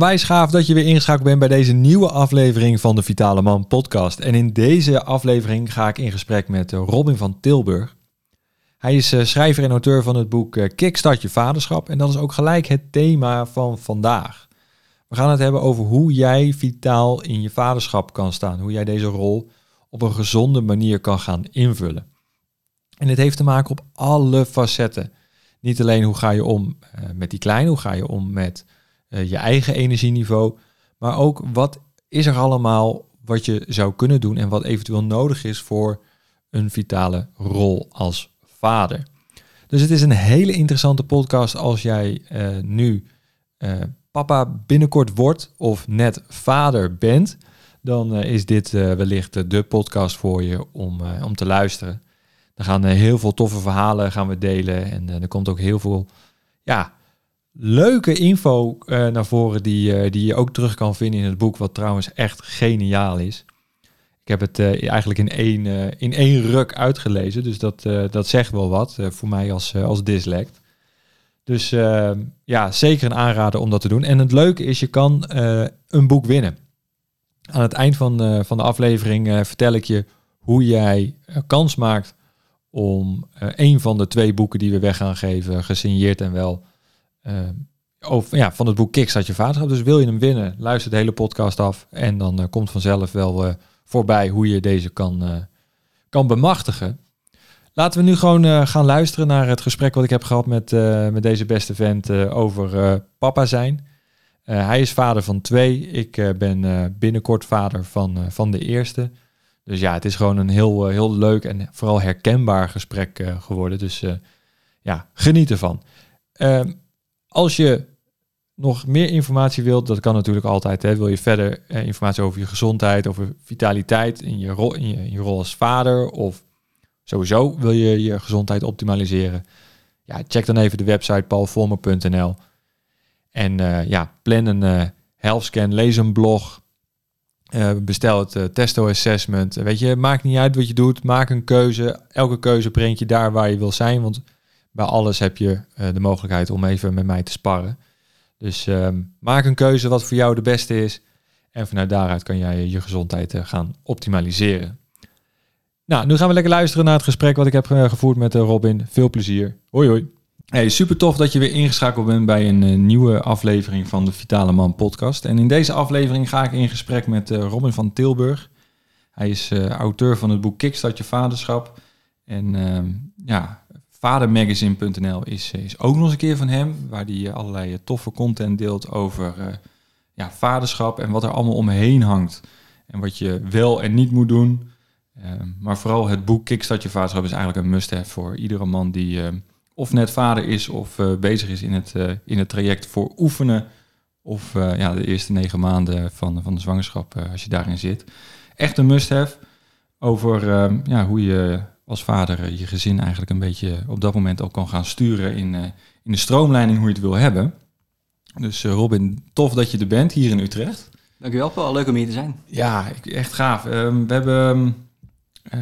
Onwijs gaaf dat je weer ingeschakeld bent bij deze nieuwe aflevering van de Vitale Man podcast. En in deze aflevering ga ik in gesprek met eh, Robin van Tilburg. Hij is eh, schrijver en auteur van het boek eh, Kickstart je vaderschap. En dat is ook gelijk het thema van vandaag. We gaan het hebben over hoe jij vitaal in je vaderschap kan staan. Hoe jij deze rol op een gezonde manier kan gaan invullen. En dit heeft te maken op alle facetten. Niet alleen hoe ga je om met die kleine, hoe ga je om met je eigen energieniveau, maar ook wat is er allemaal wat je zou kunnen doen en wat eventueel nodig is voor een vitale rol als vader. Dus het is een hele interessante podcast als jij uh, nu uh, papa binnenkort wordt of net vader bent. Dan is dit wellicht de podcast voor je om, om te luisteren. Er gaan heel veel toffe verhalen gaan we delen en er komt ook heel veel ja, leuke info naar voren die, die je ook terug kan vinden in het boek, wat trouwens echt geniaal is. Ik heb het uh, eigenlijk in één, in één ruk uitgelezen. Dus dat, dat zegt wel wat voor mij als, als dyslect. Dus ja, zeker een aanrader om dat te doen. En het leuke is, je kan een boek winnen. Aan het eind van, van de aflevering vertel ik je hoe jij kans maakt om een van de twee boeken die we weg gaan geven, gesigneerd en wel, over, ja, van het boek Kickstart je vaderschap. Dus wil je hem winnen, luister de hele podcast af en dan komt vanzelf wel voorbij hoe je deze kan, kan bemachtigen. Laten we nu gewoon gaan luisteren naar het gesprek wat ik heb gehad met, met deze beste vent over papa zijn. hij is vader van twee. Ik ben binnenkort vader van, van de eerste. Dus ja, het is gewoon een heel, heel leuk en vooral herkenbaar gesprek geworden. Dus ja, geniet ervan. Als je nog meer informatie wilt, dat kan natuurlijk altijd. Hè. Wil je verder eh, informatie over je gezondheid, over vitaliteit in je, rol, in, je, in je rol als vader of sowieso wil je je gezondheid optimaliseren? Ja, check dan even de website paulvormer.nl en uh, ja, plan een uh, health scan, lees een blog, bestel het testo assessment. Weet je, maakt niet uit wat je doet, maak een keuze. Elke keuze brengt je daar waar je wil zijn, want bij alles heb je de mogelijkheid om even met mij te sparren. Dus ehm, maak een keuze wat voor jou de beste is. En vanuit daaruit kan jij je gezondheid uh, gaan optimaliseren. Nou, nu gaan we lekker luisteren naar het gesprek wat ik heb uh, gevoerd met Robin. Veel plezier. Hoi hoi. Hey, super tof dat je weer ingeschakeld bent bij een nieuwe aflevering van de Vitale Man podcast. En in deze aflevering ga ik in gesprek met Robin van Tilburg. Hij is auteur van het boek Kickstart je vaderschap. En ehm, ja, Vadermagazine.nl is, is ook nog eens een keer van hem, waar hij eh, allerlei eh, toffe content deelt over ja, vaderschap en wat er allemaal omheen hangt. En wat je wel en niet moet doen. Uh, maar vooral het boek Kickstart je vaderschap is eigenlijk een must-have voor iedere man die of net vader is of bezig is in het, in het traject voor oefenen. Of ja, de eerste negen maanden van, van de zwangerschap, als je daarin zit. Echt een must-have over ja, hoe je als vader eh, je gezin eigenlijk een beetje op dat moment ook kan gaan sturen in, uh, in de stroomleiding hoe je het wil hebben. Dus uh, Robin, tof dat je er bent hier in Utrecht. Dankjewel Paul, leuk om hier te zijn. Ja, echt gaaf. Um, we hebben, uh,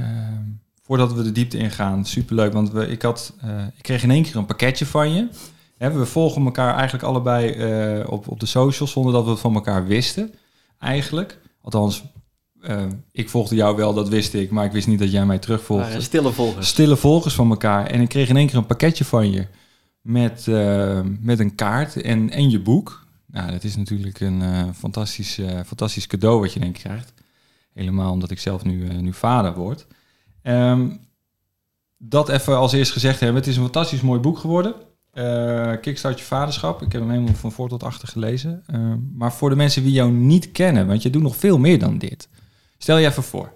voordat we de diepte ingaan, superleuk, want we, ik, had, ik kreeg in één keer een pakketje van je. we volgen elkaar eigenlijk allebei op, op de socials zonder dat we het van elkaar wisten, eigenlijk. Althans, uh, ik volgde jou wel, dat wist ik, maar ik wist niet dat jij mij terugvolgde. Uh, stille volgers. Stille volgers van elkaar. En ik kreeg in één keer een pakketje van je met, uh, met een kaart en, en je boek. Nou, dat is natuurlijk een uh, fantastisch, fantastisch cadeau wat je denk ik krijgt. Helemaal omdat ik zelf nu, nu vader word. Um, dat even als eerst gezegd hebben. Het is een fantastisch mooi boek geworden. Kickstart je vaderschap. Ik heb hem helemaal van voor tot achter gelezen. Ehm, maar voor de mensen die jou niet kennen, want je doet nog veel meer dan dit. Stel je even voor.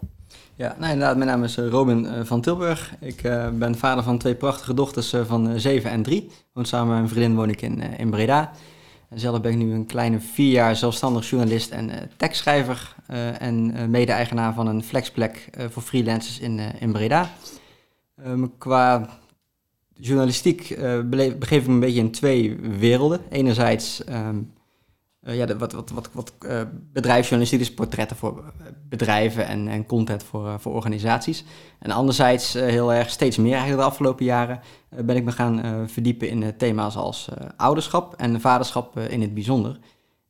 Ja, nou inderdaad, mijn naam is eh, Robin eh, van Tilburg. Ik uh, ben vader van twee prachtige dochters van 7 en 3. Woon samen met mijn vriendin woon ik in, in Breda. En zelf ben ik nu een kleine vier jaar zelfstandig journalist en tekstschrijver. en mede-eigenaar van een flexplek voor freelancers in, in Breda. Ehm, qua journalistiek begeef ik me een beetje in twee werelden. Enerzijds... Um, uh, ja, wat, wat, wat, wat uh, portretten voor eh, bedrijven en, en content voor, voor organisaties. En anderzijds heel erg steeds meer eigenlijk de afgelopen jaren ben ik me gaan verdiepen in thema's als ouderschap en vaderschap in het bijzonder.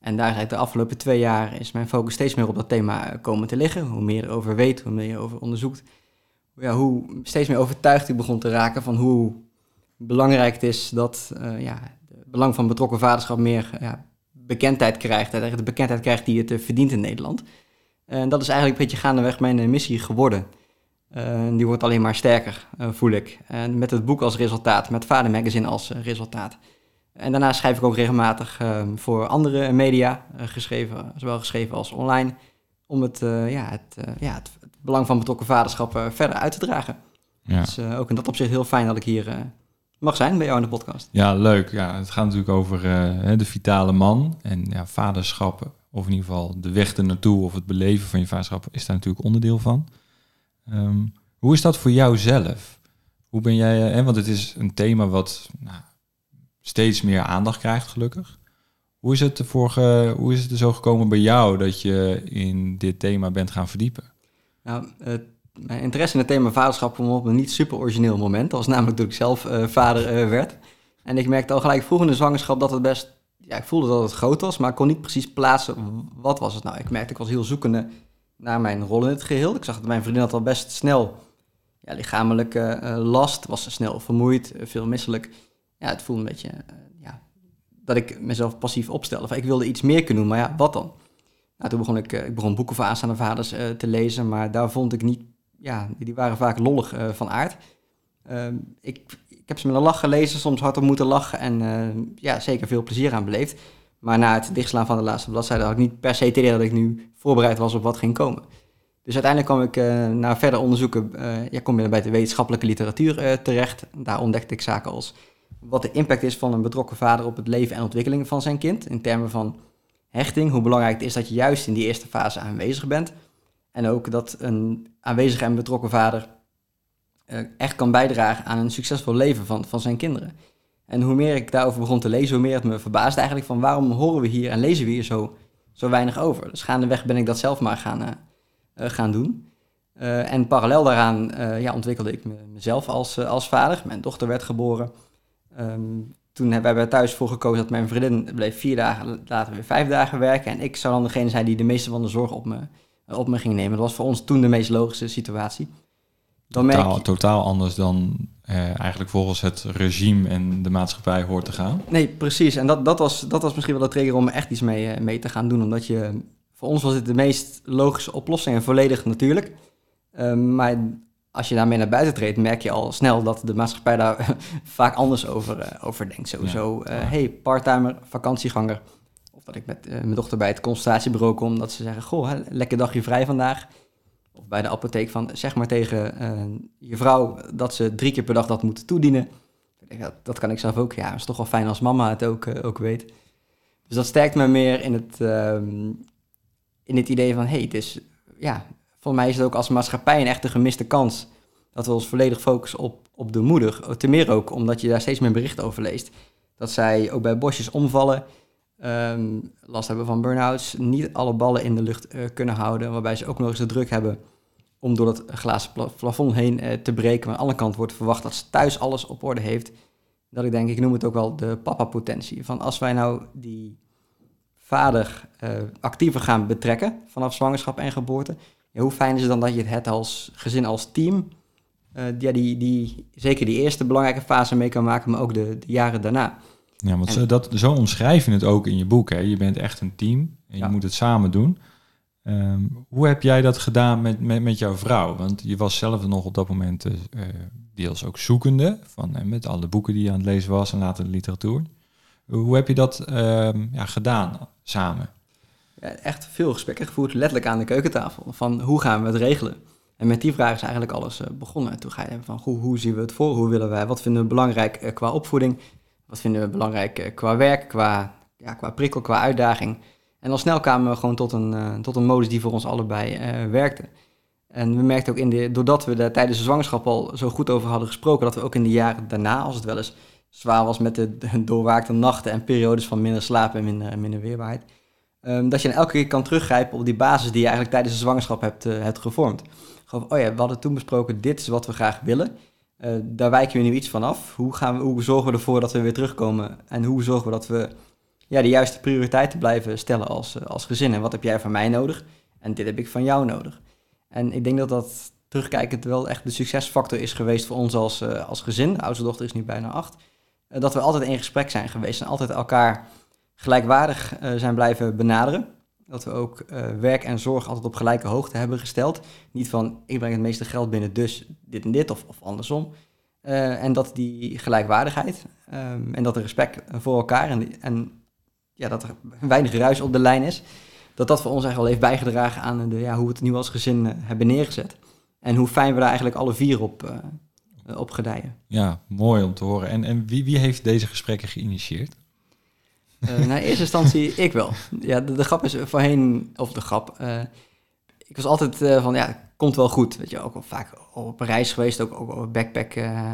En daar eigenlijk de afgelopen twee jaar is mijn focus steeds meer op dat thema komen te liggen. Hoe meer je erover weet, hoe meer je over onderzoekt. Ja, hoe steeds meer overtuigd ik begon te raken van hoe belangrijk het is dat ja, het belang van betrokken vaderschap meer ja, bekendheid krijgt. De bekendheid krijgt die het uh, verdient in Nederland. En dat is eigenlijk een beetje gaandeweg mijn uh, missie geworden. die wordt alleen maar sterker, voel ik. En met het boek als resultaat, met Vader Magazine als resultaat. En daarna schrijf ik ook regelmatig ehm, voor andere media, geschreven, zowel geschreven als online, om het, ja, het, ja, het, het, belang van betrokken vaderschap verder uit te dragen. Ja. Dus ook in dat opzicht heel fijn dat ik hier mag zijn bij jou in de podcast. Ja, leuk. Ja, het gaat natuurlijk over uh, de vitale man en ja, vaderschap, of in ieder geval de weg ernaartoe of het beleven van je vaderschap is daar natuurlijk onderdeel van. Um, hoe is dat voor jou zelf? Hoe ben jij, uh, want het is een thema wat nou, steeds meer aandacht krijgt, gelukkig. Hoe is, het ervoor ge, hoe is het er zo gekomen bij jou dat je in dit thema bent gaan verdiepen? Nou, het mijn interesse in het thema vaderschap kwam op een niet super origineel moment. Dat was namelijk toen ik zelf uh, vader uh, werd. En ik merkte al gelijk vroeg in de zwangerschap dat het best... Ja, ik voelde dat het groot was, maar ik kon niet precies plaatsen wat was het nou. Ik merkte, ik was heel zoekende naar mijn rol in het geheel. Ik zag dat mijn vriendin had al best snel ja, lichamelijke uh, last, was snel vermoeid, veel misselijk. Ja, het voelde een beetje ja, dat ik mezelf passief opstelde. Ik wilde iets meer kunnen doen, maar ja, wat dan? Nou, toen begon ik, ik begon boeken voor aanstaande vaders te lezen, maar daar vond ik niet ja, die waren vaak lollig uh, van aard. Uh, ik, ik heb ze met een lach gelezen, soms hard op moeten lachen en uh, ja, zeker veel plezier aan beleefd. Maar na het dichtslaan van de laatste bladzijde had ik niet per se het idee dat ik nu voorbereid was op wat ging komen. Dus uiteindelijk kwam ik uh, na verder onderzoeken, ja, kom bij de wetenschappelijke literatuur terecht. Daar ontdekte ik zaken als wat de impact is van een betrokken vader op het leven en ontwikkeling van zijn kind. In termen van hechting, hoe belangrijk het is dat je juist in die eerste fase aanwezig bent. En ook dat een aanwezige en betrokken vader uh, echt kan bijdragen aan een succesvol leven van, van zijn kinderen. En hoe meer ik daarover begon te lezen, hoe meer het me verbaasde eigenlijk van waarom horen we hier en lezen we hier zo, zo weinig over. Dus gaandeweg ben ik dat zelf maar gaan, uh, gaan doen. en parallel daaraan ja, ontwikkelde ik me, mezelf als, als vader. Mijn dochter werd geboren. Um, toen hebben we thuis voor gekozen dat mijn vriendin bleef vier dagen, later weer vijf dagen werken. En ik zou dan degene zijn die de meeste van de zorg op me, op me ging nemen. Dat was voor ons toen de meest logische situatie. Dan totaal, merk totaal anders dan eh, eigenlijk volgens het regime en de maatschappij hoort te gaan. Nee, precies. En dat, dat, was, dat was misschien wel de trigger om echt iets mee, eh, mee te gaan doen. Omdat je, voor ons was dit de meest logische oplossing en volledig natuurlijk. Ehm, maar als je daarmee naar buiten treedt, merk je al snel dat de maatschappij daar vaak anders over, over denkt. Sowieso, ja, hey, parttimer, vakantieganger dat ik met uh, mijn dochter bij het consultatiebureau kom, dat ze zeggen, goh, hè, lekker dagje vrij vandaag. Of bij de apotheek van, zeg maar tegen uh, je vrouw dat ze drie keer per dag dat moet toedienen. Dat, dat kan ik zelf ook. Ja, is toch wel fijn als mama het ook, uh, ook weet. Dus dat sterkt me meer in het, ehm, in het idee van, hé, hey, het is, ja, volgens mij is het ook als maatschappij een echte gemiste kans. Dat we ons volledig focussen op, op de moeder. Ten meer ook omdat je daar steeds meer berichten over leest. Dat zij ook bij bosjes omvallen um, last hebben van burn-outs, niet alle ballen in de lucht uh, kunnen houden, waarbij ze ook nog eens de druk hebben om door dat glazen plafond heen uh, te breken. Maar aan de andere kant wordt verwacht dat ze thuis alles op orde heeft. Dat ik denk, ik noem het ook wel de papa-potentie. Van als wij nou die vader uh, actiever gaan betrekken vanaf zwangerschap en geboorte, hoe fijn is het dan dat je het als gezin, als team, ja, die, die, zeker die eerste belangrijke fase mee kan maken, maar ook de jaren daarna. Ja, want zo, dat, zo omschrijf je het ook in je boek. Hè? Je bent echt een team en je moet het samen doen. Ehm, hoe heb jij dat gedaan met, met, met jouw vrouw? Want je was zelf nog op dat moment uh, deels ook zoekende, van, uh, met alle boeken die je aan het lezen was en later de literatuur. Hoe heb je dat ehm, ja, gedaan samen? Ja, echt veel gesprekken gevoerd, letterlijk aan de keukentafel. Van hoe gaan we het regelen? En met die vraag is eigenlijk alles begonnen. Toen ga je van hoe, hoe zien we het voor? Hoe willen wij? Wat vinden we belangrijk qua opvoeding? Wat vinden we belangrijk eh, qua werk, qua, ja, qua prikkel, qua uitdaging. En al snel kwamen we gewoon tot een, uh, tot een modus die voor ons allebei uh, werkte. En we merkten ook in de, doordat we daar tijdens de zwangerschap al zo goed over hadden gesproken, dat we ook in de jaren daarna, als het wel eens zwaar was met de, doorwaakte nachten en periodes van minder slaap en minder, minder weerbaarheid, um, dat je dan elke keer kan teruggrijpen op die basis die je eigenlijk tijdens de zwangerschap hebt, hebt gevormd. Gewoon, oh ja, we hadden toen besproken, dit is wat we graag willen. Uh, daar wijken we nu iets van af. Hoe, gaan we, hoe zorgen we ervoor dat we weer terugkomen? En hoe zorgen we dat we ja, de juiste prioriteiten blijven stellen als, eh, als gezin. En wat heb jij van mij nodig? En dit heb ik van jou nodig. En ik denk dat dat terugkijkend wel echt de succesfactor is geweest voor ons als, uh, als gezin. De oudste dochter is nu bijna acht. Dat we altijd in gesprek zijn geweest en altijd elkaar gelijkwaardig zijn blijven benaderen. Dat we ook werk en zorg altijd op gelijke hoogte hebben gesteld. Niet van ik breng het meeste geld binnen, dus dit en dit of, of andersom. en dat die gelijkwaardigheid um, en dat er respect voor elkaar en, en ja, dat er weinig ruis op de lijn is. Dat dat voor ons eigenlijk al heeft bijgedragen aan de, ja, hoe we het nu als gezin uh, hebben neergezet. En hoe fijn we daar eigenlijk alle vier op, op gedijen. Ja, mooi om te horen. En, en wie, wie heeft deze gesprekken geïnitieerd? Uh, nou, in eerste instantie ik wel. Ja, de, grap is voorheen, of de grap, ik was altijd van, ja, komt wel goed. Weet je, ook al vaak op reis geweest, ook, ook op backpack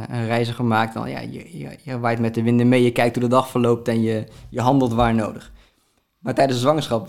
reizen gemaakt. Dan, ja, je, je, je waait met de winden mee, je kijkt hoe de dag verloopt en je, je handelt waar nodig. Maar tijdens de zwangerschap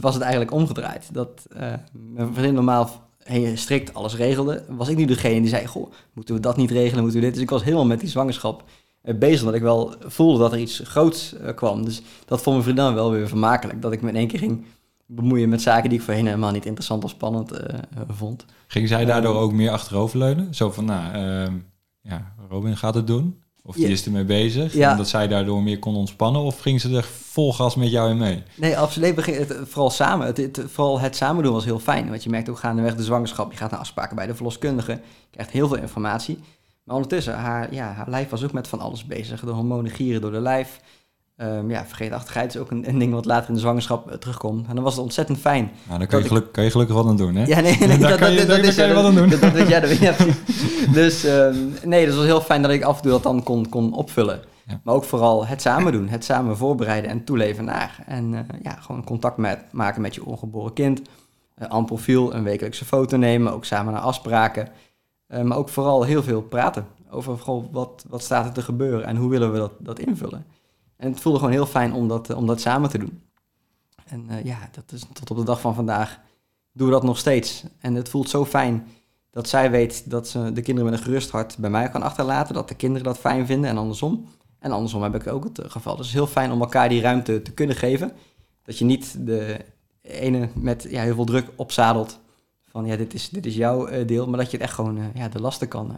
was het eigenlijk omgedraaid. Dat mijn vriendin normaal hey, strikt alles regelde, was ik nu degene die zei, goh, moeten we dat niet regelen, moeten we dit? Dus ik was helemaal met die zwangerschap bezig, omdat ik wel voelde dat er iets groots kwam. Dus dat vond mijn vriendin wel weer vermakelijk, dat ik me in één keer ging bemoeien met zaken die ik voorheen helemaal niet interessant of spannend uh, vond. Ging zij daardoor ook meer achteroverleunen? Zo van, nou, uh, ja, Robin gaat het doen. Of die is ermee bezig. Ja. En dat zij daardoor meer kon ontspannen. Of ging ze er vol gas met jou in mee? Nee, absoluut. Begin, het, vooral samen. Het, het, vooral het samen doen was heel fijn. Want je merkt ook gaandeweg de zwangerschap. Je gaat naar afspraken bij de verloskundige. Je krijgt heel veel informatie. Maar ondertussen, haar, ja, haar lijf was ook met van alles bezig. De hormonen gieren door de lijf. Um, ja, vergeetachtigheid is ook een, een, ding wat later in de zwangerschap uh, terugkomt. En dan was het ontzettend fijn. Nou, daar kan je, geluk, kan je gelukkig wat aan doen, hè? Ja, nee, nee daar kan je, dat, is, kan je wat aan doen. Dat, dat, ja, dat, ja, dus um, nee, dat was heel fijn dat ik af en toe dat dan kon, kon opvullen. Ja. Maar ook vooral het samen doen, het samen voorbereiden en toeleven naar. En uh, ja, gewoon contact met, maken met je ongeboren kind. Uh, aan profiel, een wekelijkse foto nemen, ook samen naar afspraken. Uh, maar ook vooral heel veel praten over wat, wat staat er te gebeuren en hoe willen we dat, dat invullen. En het voelde gewoon heel fijn om dat, om dat samen te doen. En uh, ja, dat is tot op de dag van vandaag doen we dat nog steeds. En het voelt zo fijn dat zij weet dat ze de kinderen met een gerust hart bij mij kan achterlaten. Dat de kinderen dat fijn vinden en andersom. En andersom heb ik ook het eh, geval. Dus het is heel fijn om elkaar die ruimte te kunnen geven. Dat je niet de ene met ja, heel veel druk opzadelt. Van ja, dit is, dit is jouw uh, deel. Maar dat je het echt gewoon uh, ja, de lasten kan,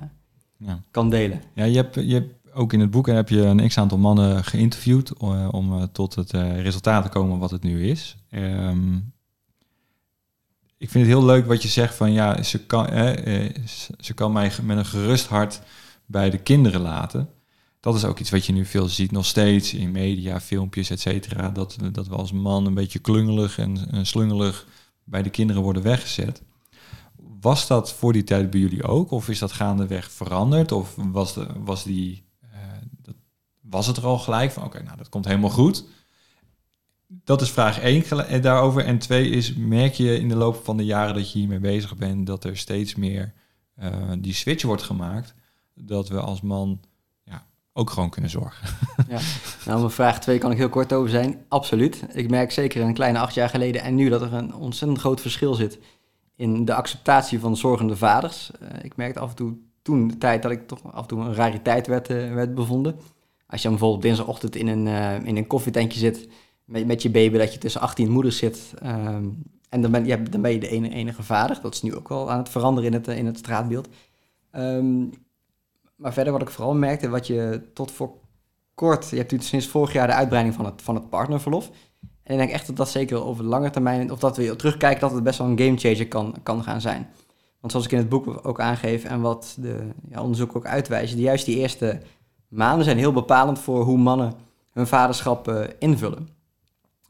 ja. kan delen. Ja, je hebt, je hebt ook in het boek heb je een x-aantal mannen geïnterviewd om tot het resultaat te komen wat het nu is. Um, ik vind het heel leuk wat je zegt van ja, ze kan, ze kan mij met een gerust hart bij de kinderen laten. Dat is ook iets wat je nu veel ziet, nog steeds in media, filmpjes, et cetera. Dat, dat we als man een beetje klungelig en, en slungelig bij de kinderen worden weggezet. Was dat voor die tijd bij jullie ook? Of is dat gaandeweg veranderd? Of was, de, was die was het er al gelijk van, oké, nou dat komt helemaal goed. Dat is vraag één eh, daarover. En twee is, merk je in de loop van de jaren dat je hiermee bezig bent, dat er steeds meer uh, die switch wordt gemaakt, dat we als man ja, ook gewoon kunnen zorgen. Ja, nou, mijn vraag twee kan ik heel kort over zijn. Absoluut. Ik merk zeker een kleine acht jaar geleden en nu dat er een ontzettend groot verschil zit in de acceptatie van zorgende vaders. Uh, ik merkte af en toe toen de tijd dat ik toch af en toe een rariteit werd, uh, werd bevonden. Als je bijvoorbeeld dinsdagochtend in een, uh, in een koffietentje zit met, met je baby, dat je tussen 18 moeders zit. Um, en dan ben, ja, dan ben je de enige, enige vader. Dat is nu ook wel aan het veranderen in het, in het straatbeeld. Um, maar verder wat ik vooral merkte, wat je tot voor kort... Je hebt nu sinds vorig jaar de uitbreiding van het, van het partnerverlof. En ik denk echt dat dat zeker over de lange termijn... of dat we terugkijken, dat het best wel een gamechanger kan, kan gaan zijn. Want zoals ik in het boek ook aangeef en wat de ja, onderzoeken ook uitwijzen... Die, juist die eerste maanden zijn heel bepalend voor hoe mannen hun vaderschap uh, invullen.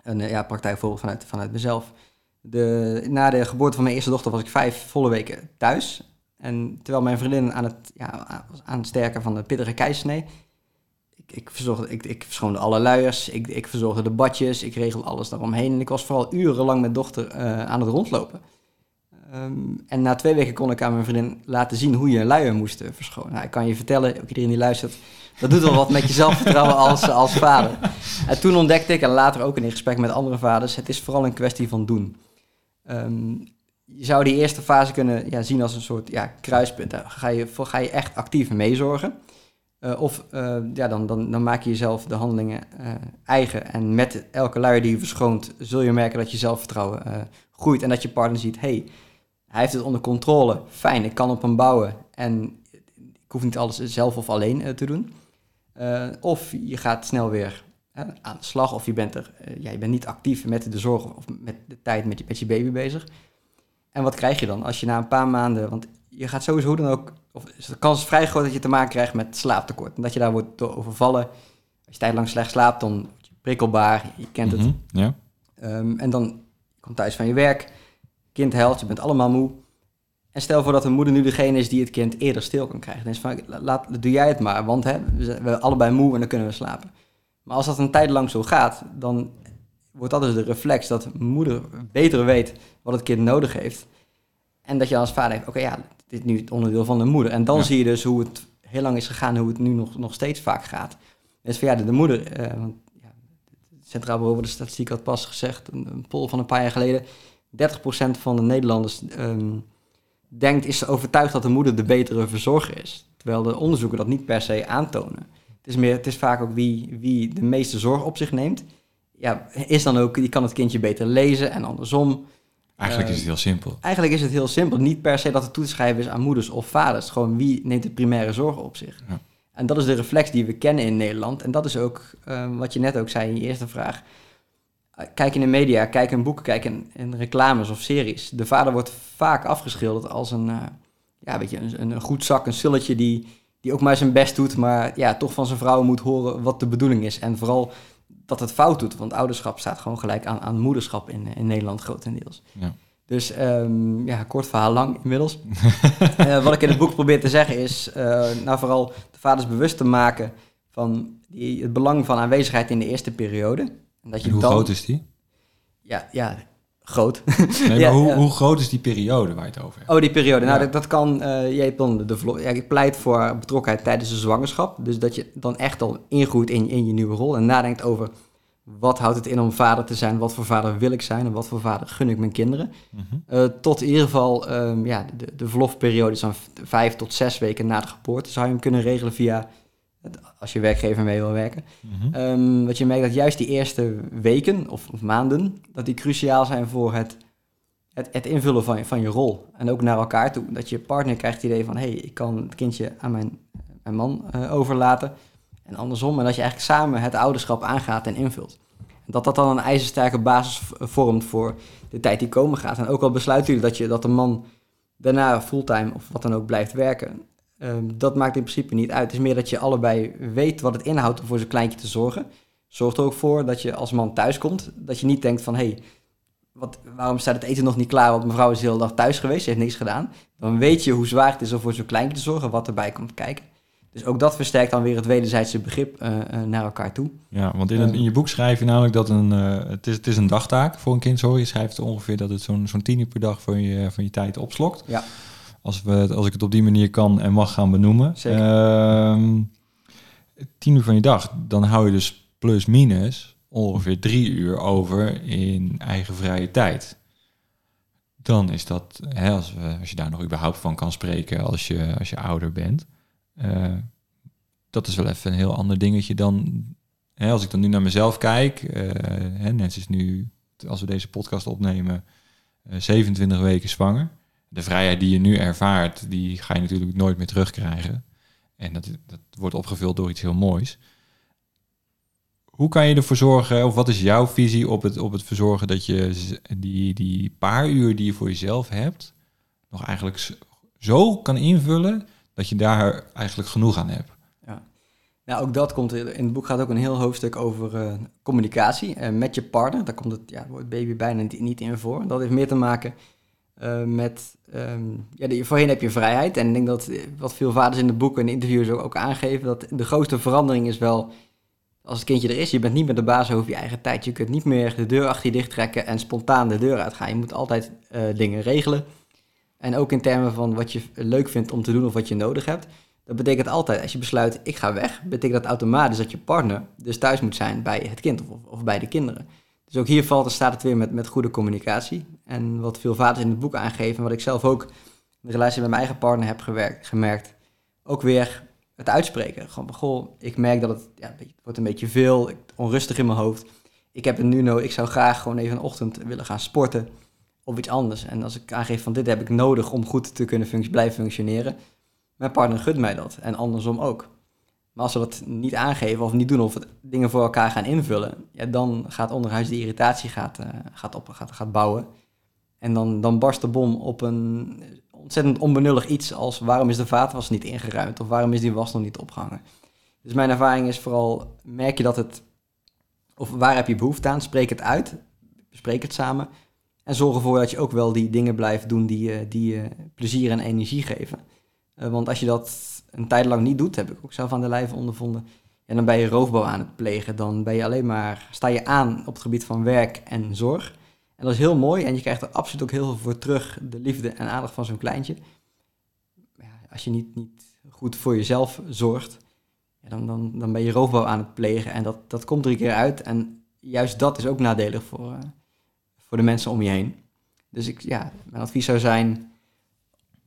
Een uh, ja, praktijkvoorbeeld vanuit, vanuit mezelf. De, na de geboorte van mijn eerste dochter was ik vijf volle weken thuis. En terwijl mijn vriendin aan het, ja, aan het sterken van de pittige keizersnee... Ik, verzorgde, ik, ik verschoonde alle luiers, ik, ik verzorgde de badjes, ik regelde alles daaromheen. En ik was vooral urenlang met dochter uh, aan het rondlopen. Um, en na twee weken kon ik aan mijn vriendin laten zien hoe je een luier moest verschonen. Nou, ik kan je vertellen, ook iedereen die luistert, dat doet wel wat met je zelfvertrouwen als, als vader. En toen ontdekte ik, en later ook in gesprek met andere vaders, het is vooral een kwestie van doen. Um, je zou die eerste fase kunnen ja, zien als een soort ja, kruispunt. Daar ga je, ga je echt actief meezorgen. Of ja, dan, dan, dan maak je jezelf de handelingen eigen. En met elke luier die je verschoont, zul je merken dat je zelfvertrouwen groeit. En dat je partner ziet, hey, hij heeft het onder controle. Fijn, ik kan op hem bouwen. En ik hoef niet alles zelf of alleen te doen. of je gaat snel weer aan de slag of je bent, er, ja, je bent niet actief met de zorg of met de tijd met je, met je baby bezig. En wat krijg je dan als je na een paar maanden, want je gaat sowieso dan ook, of is de kans vrij groot dat je te maken krijgt met slaaptekort. En dat je daar wordt door overvallen. Als je tijdlang slecht slaapt, dan word je prikkelbaar, je kent het. Mhm, ja. Um, en dan komt thuis van je werk, kind helpt, je bent allemaal moe. En stel voor dat de moeder nu degene is die het kind eerder stil kan krijgen. Dan is van, laat, doe jij het maar, want hè, we zijn allebei moe en dan kunnen we slapen. Maar als dat een tijd lang zo gaat, dan wordt dat dus de reflex dat moeder beter weet wat het kind nodig heeft. En dat je als vader denkt, oké ja, dit nu het onderdeel van de moeder. En dan zie je dus hoe het heel lang is gegaan, hoe het nu nog, nog steeds vaak gaat. Dus van ja, de, moeder, uh, want, ja, het Centraal Bureau voor de Statistiek had pas gezegd, een, een poll van een paar jaar geleden, 30% van de Nederlanders um, denkt, is overtuigd dat de moeder de betere verzorger is. Terwijl de onderzoeken dat niet per se aantonen. Het is, meer, het is vaak ook wie, wie de meeste zorg op zich neemt. Ja, is dan ook, die kan het kindje beter lezen en andersom. Eigenlijk is het heel simpel. Eigenlijk is het heel simpel. Niet per se dat het toe te schrijven is aan moeders of vaders. Gewoon wie neemt de primaire zorg op zich. Ja. En dat is de reflex die we kennen in Nederland. En dat is ook ehm, wat je net ook zei in je eerste vraag. Eh, kijk in de media, kijk in boeken, kijk in, in, reclames of series. De vader wordt vaak afgeschilderd als een, uh, ja, weet je, een, een, goed zak, een sulletje die, die ook maar zijn best doet, maar ja, toch van zijn vrouw moet horen wat de bedoeling is. En vooral dat het fout doet, want ouderschap staat gewoon gelijk aan, aan moederschap in, in Nederland grotendeels. Ja. Dus um, ja, kort verhaal lang inmiddels. uh, wat ik in het boek probeer te zeggen is, uh, nou vooral de vaders bewust te maken van die, het belang van aanwezigheid in de eerste periode. En dat je hoe groot is die? Ja, ja groot. Nee, maar hoe, hoe, groot is die periode waar je het over hebt? Oh, die periode. Nou, dat, dat kan, uh, je dan de, ja, ik pleit voor betrokkenheid tijdens de zwangerschap. Dus dat je dan echt al ingroeit in, in je nieuwe rol en nadenkt over wat houdt het in om vader te zijn, wat voor vader wil ik zijn en wat voor vader gun ik mijn kinderen. Mhm. Eh, tot in ieder geval, um, ja, de, de verlofperiode is dan vijf tot zes weken na de geboorte. Zou je hem kunnen regelen via als je werkgever mee wil werken. Mm -hmm. wat je merkt dat juist die eerste weken of, of, maanden, dat die cruciaal zijn voor het, het, het, invullen van je, van je rol. En ook naar elkaar toe. Dat je partner krijgt het idee van, hé, hey, ik kan het kindje aan mijn, mijn man uh, overlaten. En andersom. En dat je eigenlijk samen het ouderschap aangaat en invult. En dat dat dan een ijzersterke basis vormt voor de tijd die komen gaat. En ook al besluit u dat, je, dat de man daarna fulltime of wat dan ook blijft werken Ehm, dat maakt in principe niet uit. Het is meer dat je allebei weet wat het inhoudt om voor zijn kleintje te zorgen. Zorgt er ook voor dat je als man thuis komt, dat je niet denkt van hé, hey, wat, waarom staat het eten nog niet klaar? Want mevrouw is de hele dag thuis geweest, ze heeft niks gedaan. Dan weet je hoe zwaar het is om voor zo'n kleintje te zorgen, wat erbij komt kijken. Dus ook dat versterkt dan weer het wederzijdse begrip uh, uh, naar elkaar toe. Ja, want in, een, in, je boek schrijf je namelijk dat een, uh, het, is, het is een dagtaak voor een kind. Je schrijft ongeveer dat het zo'n zo'n tien uur per dag van je, van je tijd opslokt. Ja. Als, we, als ik het op die manier kan en mag gaan benoemen. Uh, tien uur van je dag, dan hou je dus plus minus ongeveer drie uur over in eigen vrije tijd. Dan is dat, hè, als, we, als je daar nog überhaupt van kan spreken als je, als je ouder bent. Uh, dat is wel even een heel ander dingetje dan hè, als ik dan nu naar mezelf kijk. Uh, hè, net is nu, als we deze podcast opnemen, 27 eh, weken zwanger de vrijheid die je nu ervaart, die ga je natuurlijk nooit meer terugkrijgen. En dat, dat wordt opgevuld door iets heel moois. Hoe kan je ervoor zorgen, of wat is jouw visie op het, op het verzorgen dat je die, die paar uur die je voor jezelf hebt, nog eigenlijk zo kan invullen dat je daar eigenlijk genoeg aan hebt? Ja. Nou, ook dat komt in het boek gaat ook een heel hoofdstuk over uh, communicatie uh, met je partner. Daar komt het, ja, het baby bijna niet in voor. Dat heeft meer te maken uh, met, um, ja, voorheen heb je vrijheid. En ik denk dat eh, wat veel vaders in de boeken en interviews ook, aangeven, dat de grootste verandering is wel als het kindje er is, je bent niet meer de baas over je eigen tijd. Je kunt niet meer de deur achter je dicht trekken en spontaan de deur uitgaan. Je moet altijd uh, dingen regelen. En ook in termen van wat je leuk vindt om te doen of wat je nodig hebt. Dat betekent altijd, als je besluit, ik ga weg, betekent dat automatisch dat je partner dus thuis moet zijn bij het kind of bij de kinderen. Dus ook hier valt, staat het weer met, met goede communicatie. En wat veel vaders in het boek aangeven, en wat ik zelf ook in de relatie met mijn eigen partner heb gemerkt, ook weer het uitspreken. Gewoon, goh, ik merk dat het, ja, wordt een beetje veel, onrustig in mijn hoofd. Ik heb het nu nodig, ik zou graag gewoon even een ochtend willen gaan sporten of iets anders. En als ik aangeef van dit heb ik nodig om goed te kunnen blijven functioneren, mijn partner gunt mij dat en andersom ook. Maar als we dat niet aangeven of niet doen of dingen voor elkaar gaan invullen, ja, dan gaat onderhuis die irritatie gaat, uh, gaat, op, gaat, gaat bouwen. En dan, dan barst de bom op een ontzettend onbenullig iets als waarom is de vaatwas niet ingeruimd of waarom is die was nog niet opgehangen. Dus mijn ervaring is vooral, merk je dat het, of waar heb je behoefte aan, spreek het uit, bespreek het samen en zorg ervoor dat je ook wel die dingen blijft doen die, die je plezier en energie geven. Want als je dat een tijd lang niet doet, heb ik ook zelf aan de lijve ondervonden, en dan ben je roofbouw aan het plegen. Dan ben je alleen maar, sta je aan op het gebied van werk en zorg. En dat is heel mooi en je krijgt er absoluut ook heel veel voor terug, de liefde en aandacht van zo'n kleintje. Ja, als je niet, niet goed voor jezelf zorgt, ja, dan, dan, dan ben je roofbouw aan het plegen en dat, dat komt drie keer uit. En juist dat is ook nadelig voor, uh, voor de mensen om je heen. Dus ik, ja, mijn advies zou zijn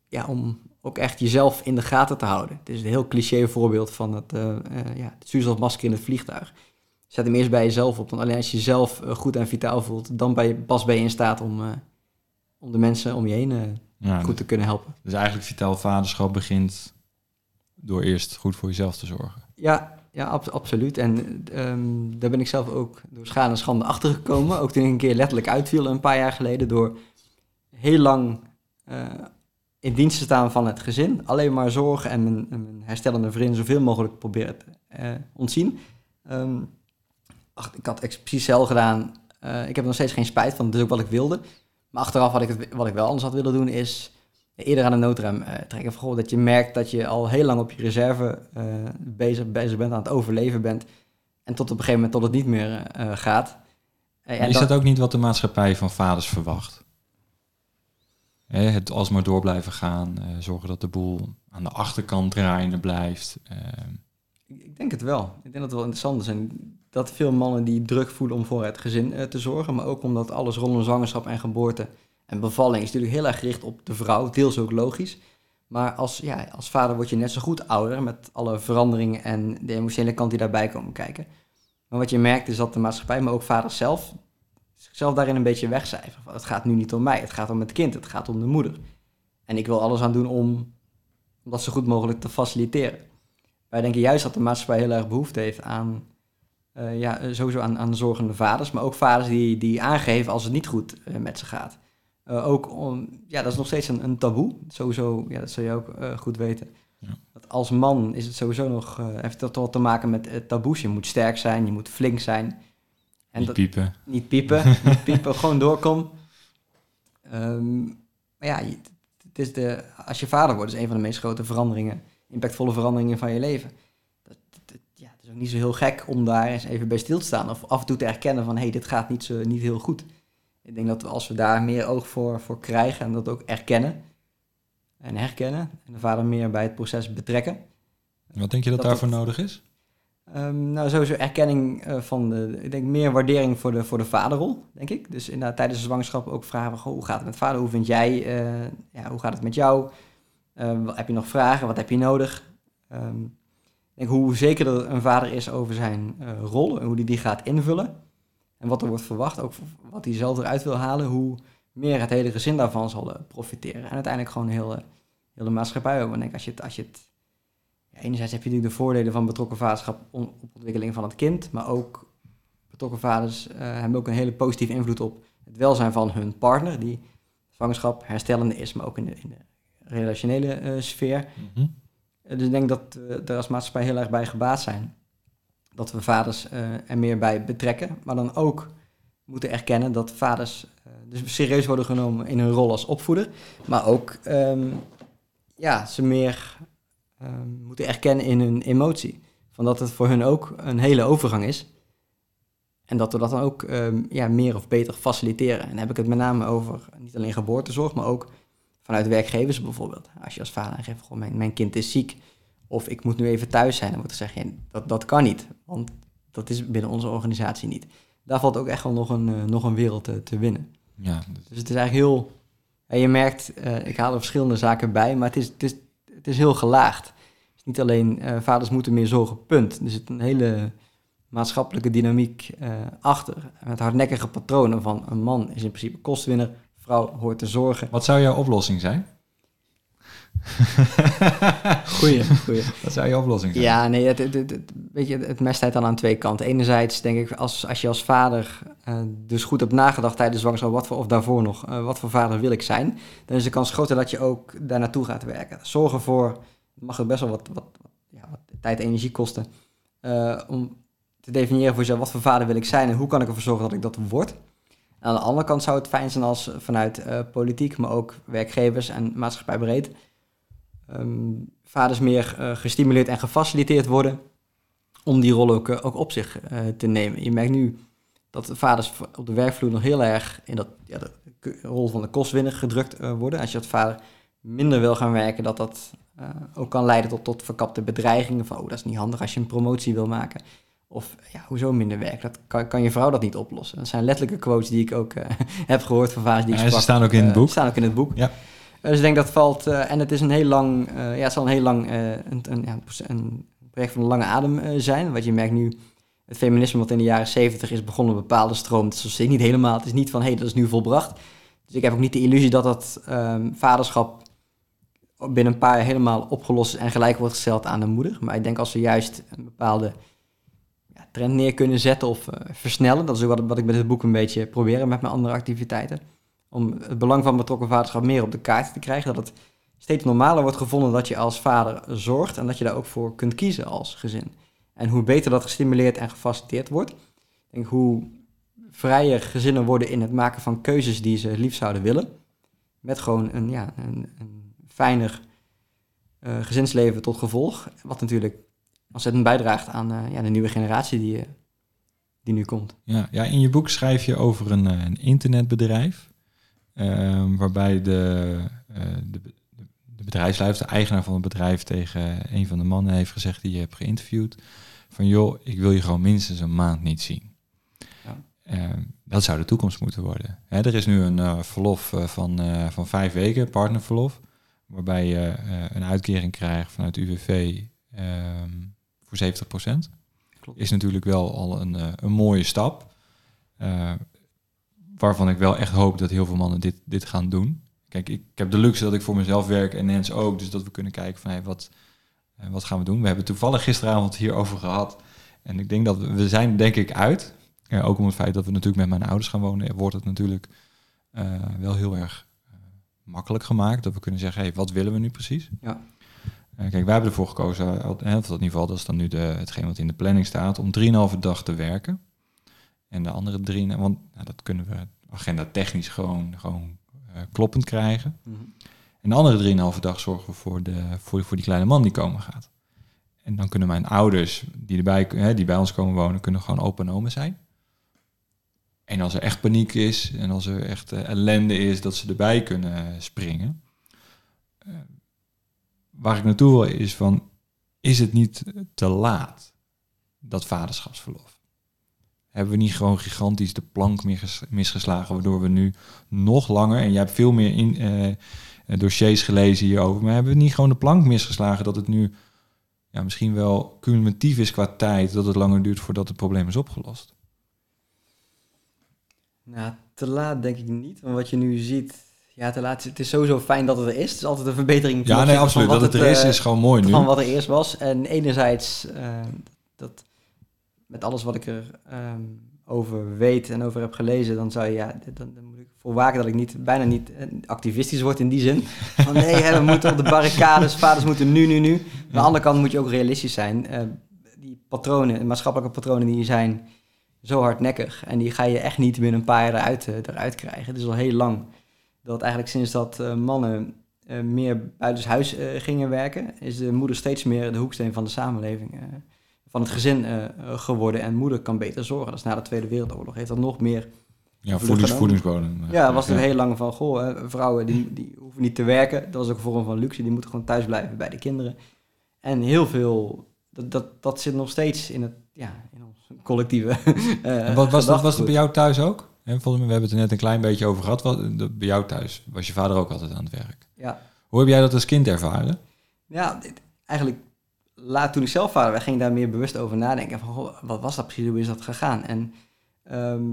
ja, om ook echt jezelf in de gaten te houden. Het is een heel cliché voorbeeld van het, uh, uh, ja, het zuurstofmasker in het vliegtuig. Zet hem eerst bij jezelf op, want alleen als je jezelf uh, goed en vitaal voelt, dan ben je, pas ben je in staat om, om de mensen om je heen ja, goed te kunnen helpen. Dus eigenlijk vitaal vaderschap begint door eerst goed voor jezelf te zorgen. Ja, ja ab absoluut. En um, daar ben ik zelf ook door schade en schande achter gekomen. Ook toen ik een keer letterlijk uitviel een paar jaar geleden door heel lang in dienst te staan van het gezin. Alleen maar zorgen en mijn, mijn herstellende vrienden zoveel mogelijk proberen te uh, ontzien. Um, ach, ik had precies zelf gedaan. Uh, ik heb er nog steeds geen spijt van, dat is ook wat ik wilde. Maar achteraf wat ik, het, wat ik wel anders had willen doen is eerder aan de noodrem uh, trekken. Vooral dat je merkt dat je al heel lang op je reserve bezig, bezig bent, aan het overleven bent. En tot op een gegeven moment tot het niet meer gaat. is dat, dat ook niet wat de maatschappij van vaders verwacht? Het alsmaar door blijven gaan. Uh, zorgen dat de boel aan de achterkant draaiende blijft. Uh. Ik denk het wel. Ik denk dat het wel interessant is. En dat veel mannen die druk voelen om voor het gezin uh, te zorgen. Maar ook omdat alles rondom zwangerschap en geboorte en bevalling is natuurlijk heel erg gericht op de vrouw. Deels ook logisch. Maar als, ja, als vader word je net zo goed ouder met alle veranderingen en de emotionele kant die daarbij komen kijken. Maar wat je merkt is dat de maatschappij, maar ook vaders zelf, zichzelf daarin een beetje wegcijferen. Het gaat nu niet om mij, het gaat om het kind, het gaat om de moeder. En ik wil alles aan doen om, om dat zo goed mogelijk te faciliteren. Wij denken juist dat de maatschappij heel erg behoefte heeft aan, uh, ja, sowieso aan, aan zorgende vaders, maar ook vaders die, die aangeven als het niet goed uh, met ze gaat. Uh, ook om, ja, dat is nog steeds een, een taboe. Sowieso, ja, dat zul je ook goed weten. Ja. Dat als man is het sowieso nog, heeft dat te maken met taboes. Je moet sterk zijn, je moet flink zijn. En niet piepen. Niet piepen, niet piepen, gewoon doorkom. Um, maar ja, het is de, als je vader wordt, is een van de meest grote veranderingen, impactvolle veranderingen van je leven. Dat, dat, ja, het is ook niet zo heel gek om daar eens even bij stil te staan of af en toe te erkennen van hé, hey, dit gaat niet, zo, niet heel goed. Ik denk dat we, als we daar meer oog voor, voor krijgen en dat ook erkennen en herkennen en de vader meer bij het proces betrekken. Wat denk je dat, dat daarvoor nodig is? Um, nou, sowieso erkenning uh, van de, ik denk meer waardering voor de, voor de vaderrol, denk ik. Dus inderdaad tijdens de zwangerschap ook vragen, hoe gaat het met vader? Hoe vind jij, uh, ja, hoe gaat het met jou? Uh, heb je nog vragen? Wat heb je nodig? Um, ik denk hoe zeker een vader is over zijn rol en hoe hij die, die gaat invullen. En wat er wordt verwacht, ook wat hij zelf eruit wil halen, hoe meer het hele gezin daarvan zal profiteren. En uiteindelijk gewoon heel, heel de maatschappij ook. Ik denk als je het, als je het enerzijds heb je natuurlijk de voordelen van betrokken vaderschap op ontwikkeling van het kind, maar ook betrokken vaders uh, hebben ook een hele positieve invloed op het welzijn van hun partner, die zwangerschap herstellende is, maar ook in de, in de relationele uh, sfeer. Mm -hmm. dus ik denk dat we er als maatschappij heel erg bij gebaat zijn. Dat we vaders uh, er meer bij betrekken, maar dan ook moeten erkennen dat vaders dus serieus worden genomen in hun rol als opvoeder, maar ook um, ja, ze meer moeten erkennen in hun emotie. Van dat het voor hun ook een hele overgang is. En dat we dat dan ook um, ja, meer of beter faciliteren. En dan heb ik het met name over niet alleen geboortezorg, maar ook vanuit werkgevers bijvoorbeeld. Als je als vader aangeeft, goh, mijn, mijn kind is ziek, of ik moet nu even thuis zijn, dan moet ik zeggen, ja, dat, dat kan niet. Want dat is binnen onze organisatie niet. Daar valt ook echt wel nog een, uh, nog een wereld te, te winnen. Ja. Dus het is eigenlijk heel... En je merkt, uh, ik haal er verschillende zaken bij, maar het is, het is het is heel gelaagd. Niet alleen uh, vaders moeten meer zorgen, punt. Er zit een hele maatschappelijke dynamiek uh, achter. Met hardnekkige patronen van een man is in principe kostwinner, vrouw hoort te zorgen. Wat zou jouw oplossing zijn? goeie, goeie. Wat zou je oplossing zijn? Ja, nee, het, het, het, weet je, het mes dan aan twee kanten. Enerzijds denk ik, als, als je als vader uh, dus goed hebt nagedacht tijdens zwangerschap, wat voor, of daarvoor nog, uh, wat voor vader wil ik zijn, dan is de kans groter dat je ook daar naartoe gaat werken. Zorg ervoor, mag het best wel wat, wat, ja, wat tijd en energie kosten, uh, om te definiëren voor jezelf, wat voor vader wil ik zijn en hoe kan ik ervoor zorgen dat ik dat word. Aan de andere kant zou het fijn zijn als vanuit politiek, maar ook werkgevers en maatschappij breed, um, vaders meer uh, gestimuleerd en gefaciliteerd worden om die rol ook, ook op zich te nemen. Je merkt nu dat vaders op de werkvloer nog heel erg in dat, ja, de rol van de kostwinner gedrukt worden. Als je als vader minder wil gaan werken, dat dat ook kan leiden tot, tot verkapte bedreigingen van, oh, dat is niet handig als je een promotie wil maken. Of ja, hoezo minder werk? Dat kan, kan je vrouw dat niet oplossen. Dat zijn letterlijke quotes die ik ook heb gehoord van vaders die ik Ze staan ook in het boek. staan ook in het boek. Ja. Dus ik denk dat valt, en het is een heel lang, ja, het zal een heel lang, een, een, ja, een, project van een lange adem zijn. Wat je merkt nu, het feminisme wat in de jaren zeventig is begonnen, een bepaalde stroom. Het is niet helemaal, het is niet van, hé, hey, dat is nu volbracht. Dus ik heb ook niet de illusie dat dat um, vaderschap binnen een paar jaar helemaal opgelost is en gelijk wordt gesteld aan de moeder. Maar ik denk als we juist een bepaalde ja, trend neer kunnen zetten of versnellen, dat is ook wat, wat ik met het boek een beetje probeer met mijn andere activiteiten om het belang van betrokken vaderschap meer op de kaart te krijgen. Dat het steeds normaler wordt gevonden dat je als vader zorgt en dat je daar ook voor kunt kiezen als gezin. En hoe beter dat gestimuleerd en gefaciliteerd wordt, denk hoe vrijer gezinnen worden in het maken van keuzes die ze lief zouden willen. Met gewoon een, ja, een, een fijner uh, gezinsleven tot gevolg. Wat natuurlijk ontzettend bijdraagt aan uh, ja, de nieuwe generatie die, uh, die nu komt. Ja, ja, in je boek schrijf je over een, een internetbedrijf. Um, waarbij de, de, de bedrijfsleider, de eigenaar van het bedrijf, tegen een van de mannen heeft gezegd die je hebt geïnterviewd: van joh, ik wil je gewoon minstens een maand niet zien. Ja. Uh, dat zou de toekomst moeten worden. Hè, er is nu een uh, verlof uh, van, van vijf weken, partnerverlof, waarbij je een uitkering krijgt vanuit UWV ehm, voor 70 procent. Is natuurlijk wel al een, een mooie stap waarvan ik wel echt hoop dat heel veel mannen dit, dit gaan doen. Kijk, ik, ik heb de luxe dat ik voor mezelf werk en Nens ook. Dus dat we kunnen kijken van hey, wat, wat gaan we doen. We hebben toevallig gisteravond hierover gehad. En ik denk dat we, we zijn denk ik uit. Uh, ook om het feit dat we natuurlijk met mijn ouders gaan wonen, wordt het natuurlijk uh, wel heel erg makkelijk gemaakt. Dat we kunnen zeggen, hey, wat willen we nu precies? Ja. kijk, wij hebben ervoor gekozen, in ieder geval, dat is dan nu de, hetgeen wat in de planning staat, om 3,5 dag te werken. En de andere drie, want nou, dat kunnen we agenda technisch gewoon, gewoon uh, kloppend krijgen. Mm -hmm. En de andere drieënhalve dag zorgen we voor, de, voor, voor die kleine man die komen gaat. En dan kunnen mijn ouders, die, erbij, hè, die bij ons komen wonen, kunnen gewoon open omen zijn. En als er echt paniek is en als er echt uh, ellende is, dat ze erbij kunnen springen. Uh, waar ik naartoe wil is van, is het niet te laat, dat vaderschapsverlof? hebben we niet gewoon gigantisch de plank misgeslagen, waardoor we nu nog langer, en jij hebt veel meer in, uh, dossiers gelezen hierover, maar hebben we niet gewoon de plank misgeslagen dat het nu ja, misschien wel cumulatief is qua tijd, dat het langer duurt voordat het probleem is opgelost? Nou, te laat denk ik niet, want wat je nu ziet, ja, te laat. Het is sowieso fijn dat het er is. Het is altijd een verbetering. Ja, nee, absoluut. Dat het er is, is gewoon mooi nu. Van wat er eerst was. En enerzijds, uh, dat met alles wat ik er um, over weet en over heb gelezen, dan zou je, ja, dan, dan moet ik volwaken dat ik niet, bijna niet eh, activistisch word in die zin. Van nee, hè, we moeten op de barricades, vaders moeten nu, nu, nu. Aan de andere kant moet je ook realistisch zijn. Uh, die patronen, maatschappelijke patronen die zijn zo hardnekkig en die ga je echt niet binnen een paar jaar eruit, uh, eruit krijgen. Het is al heel lang dat eigenlijk sinds dat uh, mannen meer buitenshuis gingen werken, is de moeder steeds meer de hoeksteen van de samenleving van het gezin geworden. En moeder kan beter zorgen. Dat is na de Tweede Wereldoorlog. Heeft dat nog meer... Ja, voedings, voedingsbodem. Eh, ja, was er heel lang van, goh, vrouwen die, die hoeven niet te werken. Dat was ook een vorm van luxe. Die moeten gewoon thuis blijven bij de kinderen. En heel veel, dat, dat, dat zit nog steeds in, het, ja, in ons collectieve uh, wat, was, dat, was dat bij jou thuis ook? En volgens mij, we hebben het er net een klein beetje over gehad. Wat, bij jou thuis was je vader ook altijd aan het werk. Ja. Hoe heb jij dat als kind ervaren? Ja, eigenlijk laat toen ik zelf vader werd, ging ik daar meer bewust over nadenken. Van, goh, wat was dat precies, hoe is dat gegaan? En ehm,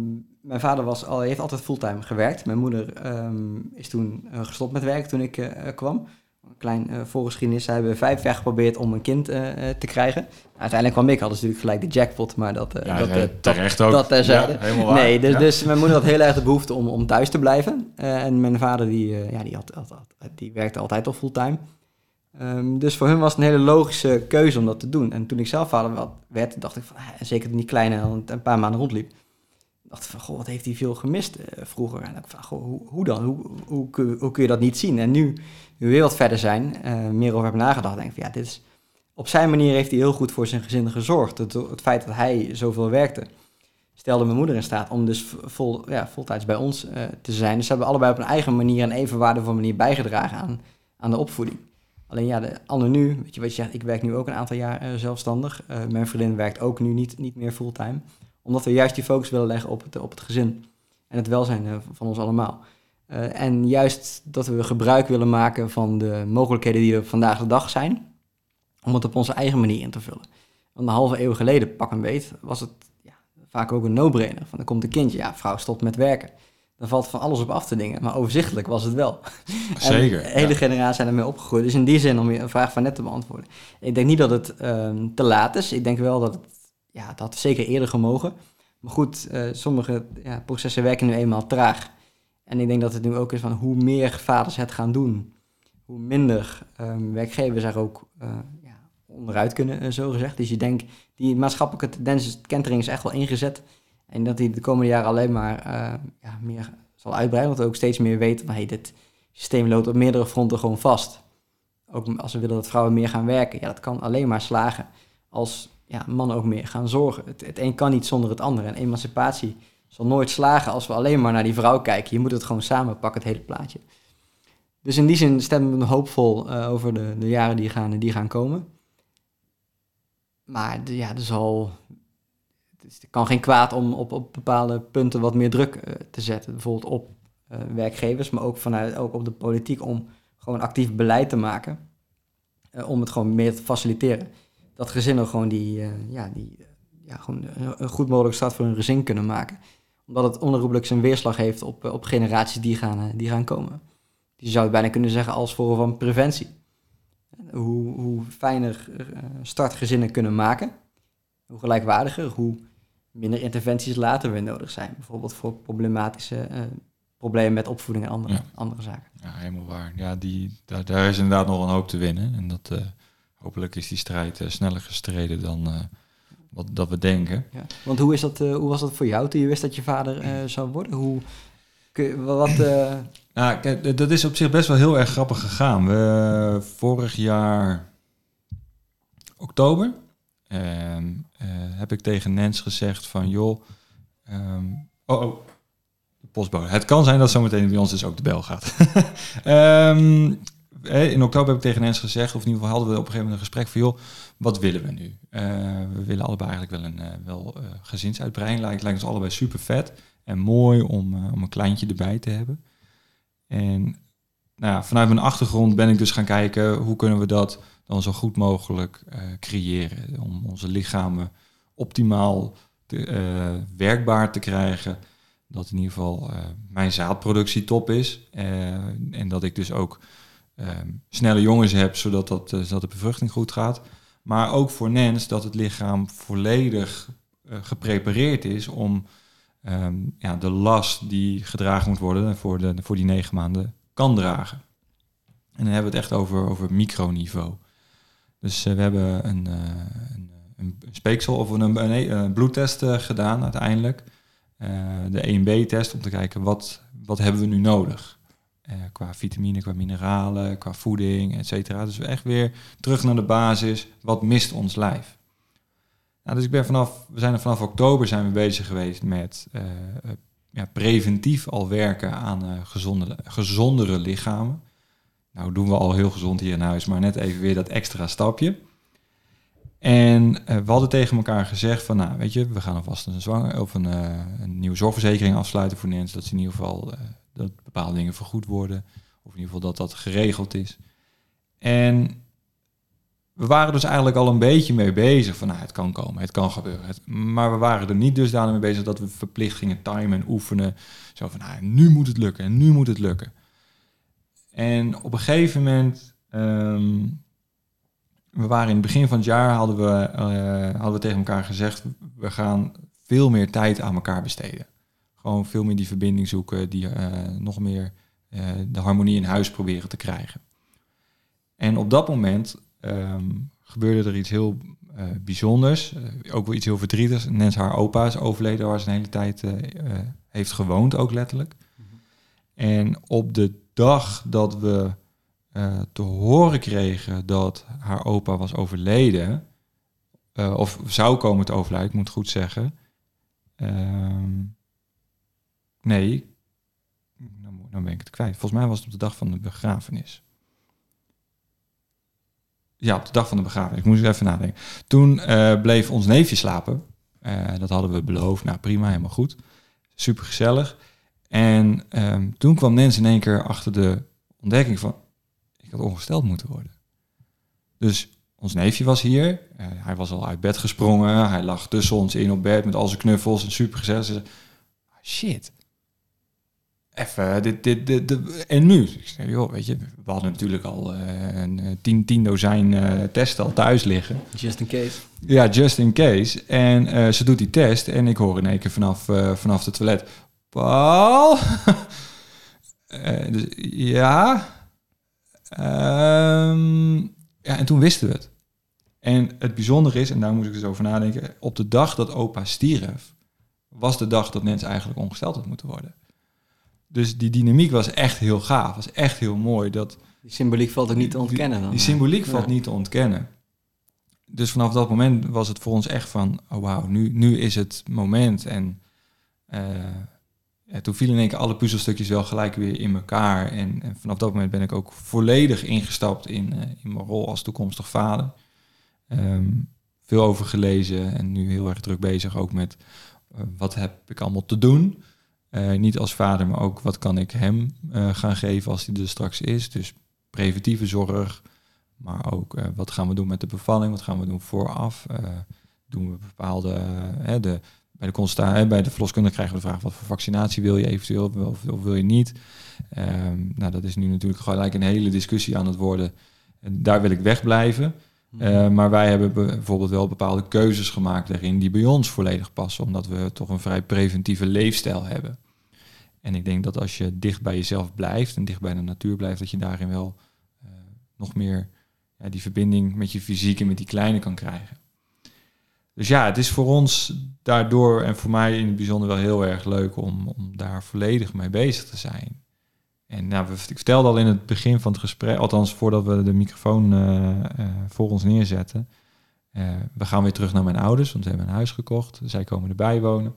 mijn vader was al, heeft altijd fulltime gewerkt. Mijn moeder ehm, is toen uh, gestopt met werk toen ik uh, kwam. Een klein uh, voorgeschiedenis. Ze hebben vijf jaar geprobeerd om een kind te krijgen. Uiteindelijk kwam ik, hadden ze natuurlijk gelijk de jackpot, maar dat... ja, dat, terecht ook. Dat terzijde. Ja, helemaal waar. Nee, dus, Ja. dus mijn moeder had heel erg de behoefte om, om thuis te blijven. en mijn vader, die, ja, die, had, had, had- die werkte altijd al fulltime. Ehm, dus voor hun was het een hele logische keuze om dat te doen. En toen ik zelf vader werd, dacht ik van, ah, zeker toen die kleine al een, paar maanden rondliep, dacht ik van, goh, wat heeft hij veel gemist eh, vroeger? En ik van, goh, hoe, hoe dan? Hoe, hoe, kun, hoe kun je dat niet zien? En nu, weer wat verder zijn, eh, meer over heb nagedacht, denk ik van, ja, dit is, op zijn manier heeft hij heel goed voor zijn gezin gezorgd. Het, het feit dat hij zoveel werkte, stelde mijn moeder in staat om dus vol, ja, voltijds bij ons eh, te zijn. Dus ze hebben allebei op een eigen manier en even waardevolle manier bijgedragen aan, aan de opvoeding. Alleen ja, de ander nu, weet je wat je zegt, ik werk nu ook een aantal jaar eh, zelfstandig. Mijn vriendin werkt ook nu niet, niet meer fulltime. Omdat we juist die focus willen leggen op het, op het gezin en het welzijn van ons allemaal. Eh, en juist dat we gebruik willen maken van de mogelijkheden die er vandaag de dag zijn, om het op onze eigen manier in te vullen. Want een halve eeuw geleden, pak een beet, was het ja, vaak ook een no-brainer. Van, er komt een kindje, ja, vrouw stopt met werken. Dan valt van alles op af te dingen, maar overzichtelijk was het wel. Zeker. Hele ja. generatie zijn ermee opgegroeid. Dus in die zin, om je een vraag van net te beantwoorden. Ik denk niet dat het ehm, te laat is. Ik denk wel dat het, ja, had zeker eerder gemogen. Maar goed, eh, sommige ja, processen werken nu eenmaal traag. En ik denk dat het nu ook is van hoe meer vaders het gaan doen, hoe minder ehm, werkgevers er ook eh, ja, onderuit kunnen, eh, zo gezegd. Dus je denkt, die maatschappelijke tendens, kentering is echt wel ingezet. En dat die de komende jaren alleen maar eh, ja, meer zal uitbreiden. Want we ook steeds meer weten van hey, dit systeem loopt op meerdere fronten gewoon vast. Ook als we willen dat vrouwen meer gaan werken. Ja, dat kan alleen maar slagen als ja, mannen ook meer gaan zorgen. Het, het een kan niet zonder het ander. En emancipatie zal nooit slagen als we alleen maar naar die vrouw kijken. Je moet het gewoon samen pakken, het hele plaatje. Dus in die zin stemmen we hoopvol eh, over de, de jaren die gaan, die gaan komen. Maar ja, er zal het kan geen kwaad om op, op bepaalde punten wat meer druk eh, te zetten. Bijvoorbeeld op eh, werkgevers, maar ook, vanuit, ook op de politiek om gewoon actief beleid te maken. om het gewoon meer te faciliteren. Dat gezinnen gewoon die, ja, die ja, gewoon een, goed mogelijke start voor hun gezin kunnen maken. Omdat het onherroepelijk zijn weerslag heeft op, eh, op generaties die gaan, eh, die gaan komen. Je zou het bijna kunnen zeggen als vorm van preventie. Hoe, hoe fijner eh, startgezinnen kunnen maken, hoe gelijkwaardiger, hoe minder interventies later weer nodig zijn. Bijvoorbeeld voor problematische problemen met opvoeding en andere, Ja. andere zaken. Ja, helemaal waar. Ja, die, daar, daar is inderdaad nog een hoop te winnen. En dat, hopelijk is die strijd sneller gestreden dan wat dat we denken. Ja. Want hoe, is dat, eh, hoe was dat voor jou toen je wist dat je vader eh, zou worden? Hoe, kun wat, eh, Nou, kijk, dat is op zich best wel heel erg grappig gegaan. We, vorig jaar oktober ehm, eh, heb ik tegen Nens gezegd van joh, ehm, oh, oh, de postbode. Het kan zijn dat zometeen bij ons dus ook de bel gaat. Ehm, eh, in oktober heb ik tegen Nens gezegd, of in ieder geval hadden we op een gegeven moment een gesprek van joh, wat willen we nu? Eh, we willen allebei eigenlijk wel een eh, wel, eh, gezinsuitbreiding. Lijkt, lijkt ons allebei super vet en mooi om, om een kleintje erbij te hebben. En nou ja, vanuit mijn achtergrond ben ik dus gaan kijken hoe kunnen we dat dan zo goed mogelijk creëren. Om onze lichamen optimaal te, werkbaar te krijgen. Dat in ieder geval mijn zaadproductie top is. en dat ik dus ook ehm, snelle jongens heb, zodat, dat, zodat de bevruchting goed gaat. Maar ook voor Nens dat het lichaam volledig eh, geprepareerd is om ehm, ja, de last die gedragen moet worden voor, de, voor die negen maanden kan dragen. En dan hebben we het echt over, over microniveau. Dus eh, we hebben een, eh, een, een speeksel of een, een, een bloedtest gedaan uiteindelijk. De 1B-test om te kijken wat, wat hebben we nu nodig. Eh, qua vitamine, qua mineralen, qua voeding, et cetera. Dus echt weer terug naar de basis. Wat mist ons lijf? Nou, dus ik ben vanaf, we zijn er vanaf oktober zijn we bezig geweest met eh, eh, ja, preventief al werken aan eh, gezonde, gezondere lichamen. Nou doen we al heel gezond hier in huis, maar net even weer dat extra stapje. En eh, we hadden tegen elkaar gezegd van, nou weet je, we gaan alvast een, zwanger, of een, eh, een nieuwe zorgverzekering afsluiten voor Nens. Dat ze in ieder geval eh, dat bepaalde dingen vergoed worden. Of in ieder geval dat dat geregeld is. En we waren dus eigenlijk al een beetje mee bezig van, nou, het kan komen, het kan gebeuren. Maar we waren er niet dusdanig mee bezig dat we verplicht gingen timen en oefenen. Zo van, nou, nu moet het lukken en nu moet het lukken. En op een gegeven moment, ehm, we waren in het begin van het jaar, hadden we, eh, hadden we tegen elkaar gezegd, we gaan veel meer tijd aan elkaar besteden. Gewoon veel meer die verbinding zoeken, die eh, nog meer eh, de harmonie in huis proberen te krijgen. En op dat moment ehm, gebeurde er iets heel bijzonders. ook wel iets heel verdrietigs. Nens haar opa is overleden waar ze een hele tijd heeft gewoond, ook letterlijk. En op de dag dat we te horen kregen dat haar opa was overleden, of zou komen te overlijden, ik moet goed zeggen, Ehm, nee, nou ben ik het kwijt. Volgens mij was het op de dag van de begrafenis. Ja, op de dag van de begrafenis. Ik moest even nadenken. Toen uh, bleef ons neefje slapen. Dat hadden we beloofd. Nou, prima, helemaal goed. Super gezellig. En um, toen kwam Nens in één keer achter de ontdekking van... had ongesteld moeten worden. Dus ons neefje was hier. Uh, hij was al uit bed gesprongen. Hij lag tussen ons in op bed met al zijn knuffels en super gezellig. Shit. Even, dit, dit, dit, en nu? Ik zei, joh, weet je, we hadden natuurlijk al uh, een eh, tien, tien dozijn uh, testen al thuis liggen. Just in case. Ja, just in case. En ze doet die test en ik hoor in één keer vanaf, vanaf de toilet... Paul? dus, ja? Um, ja, en toen wisten we het. En het bijzondere is, en daar moet ik eens over nadenken, op de dag dat opa stierf, was de dag dat Nens eigenlijk ongesteld had moeten worden. Dus die dynamiek was echt heel gaaf, was echt heel mooi. Dat, die symboliek valt ook niet te ontkennen dan? Die, symboliek valt niet te ontkennen. Dus vanaf dat moment was het voor ons echt van, oh wauw, nu, nu is het moment. En uh, toen vielen in één keer alle puzzelstukjes wel gelijk weer in elkaar. En, en vanaf dat moment ben ik ook volledig ingestapt in, uh, in mijn rol als toekomstig vader. Um, veel over gelezen en nu heel erg druk bezig ook met uh, wat heb ik allemaal te doen. Niet als vader, maar ook wat kan ik hem gaan geven als hij er straks is. Dus preventieve zorg, maar ook wat gaan we doen met de bevalling, wat gaan we doen vooraf. doen we bepaalde, de, bij de consta bij de verloskundige krijgen we de vraag wat voor vaccinatie wil je eventueel of, of wil je niet. Um, nou, dat is nu natuurlijk gelijk een hele discussie aan het worden. En daar wil ik wegblijven. Uh, maar wij hebben bijvoorbeeld wel bepaalde keuzes gemaakt daarin die bij ons volledig passen, omdat we toch een vrij preventieve leefstijl hebben. En ik denk dat als je dicht bij jezelf blijft en dicht bij de natuur blijft, dat je daarin wel uh, nog meer ja, die verbinding met je fysiek en met die kleine kan krijgen. Dus ja, het is voor ons daardoor en voor mij in het bijzonder wel heel erg leuk om, om daar volledig mee bezig te zijn. En nou, ik vertelde al in het begin van het gesprek, althans voordat we de microfoon uh, uh, voor ons neerzetten. Uh, we gaan weer terug naar mijn ouders, want ze hebben een huis gekocht. Zij komen erbij wonen.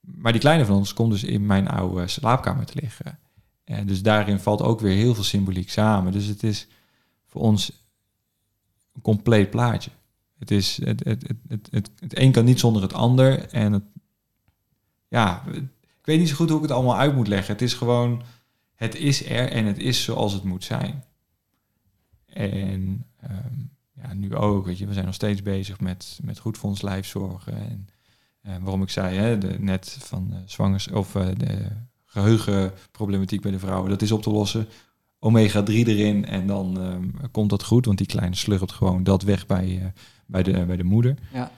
Maar die kleine van ons komt dus in mijn oude slaapkamer te liggen. En dus daarin valt ook weer heel veel symboliek samen. Dus het is voor ons een compleet plaatje. Het, is, het, het, het, het, het een kan niet zonder het ander. En het, ja, ik weet niet zo goed hoe ik het allemaal uit moet leggen. Het is gewoon het is er en het is zoals het moet zijn. En um, ja, nu ook, weet je, we zijn nog steeds bezig met, met goed voor ons lijfzorgen. En uh, waarom ik zei, hè, de, net van zwangers of uh, de geheugenproblematiek bij de vrouwen, dat is op te lossen. Omega 3 erin en dan um, komt dat goed, want die kleine slurpt gewoon dat weg bij, uh, bij, de, bij de moeder. Ja.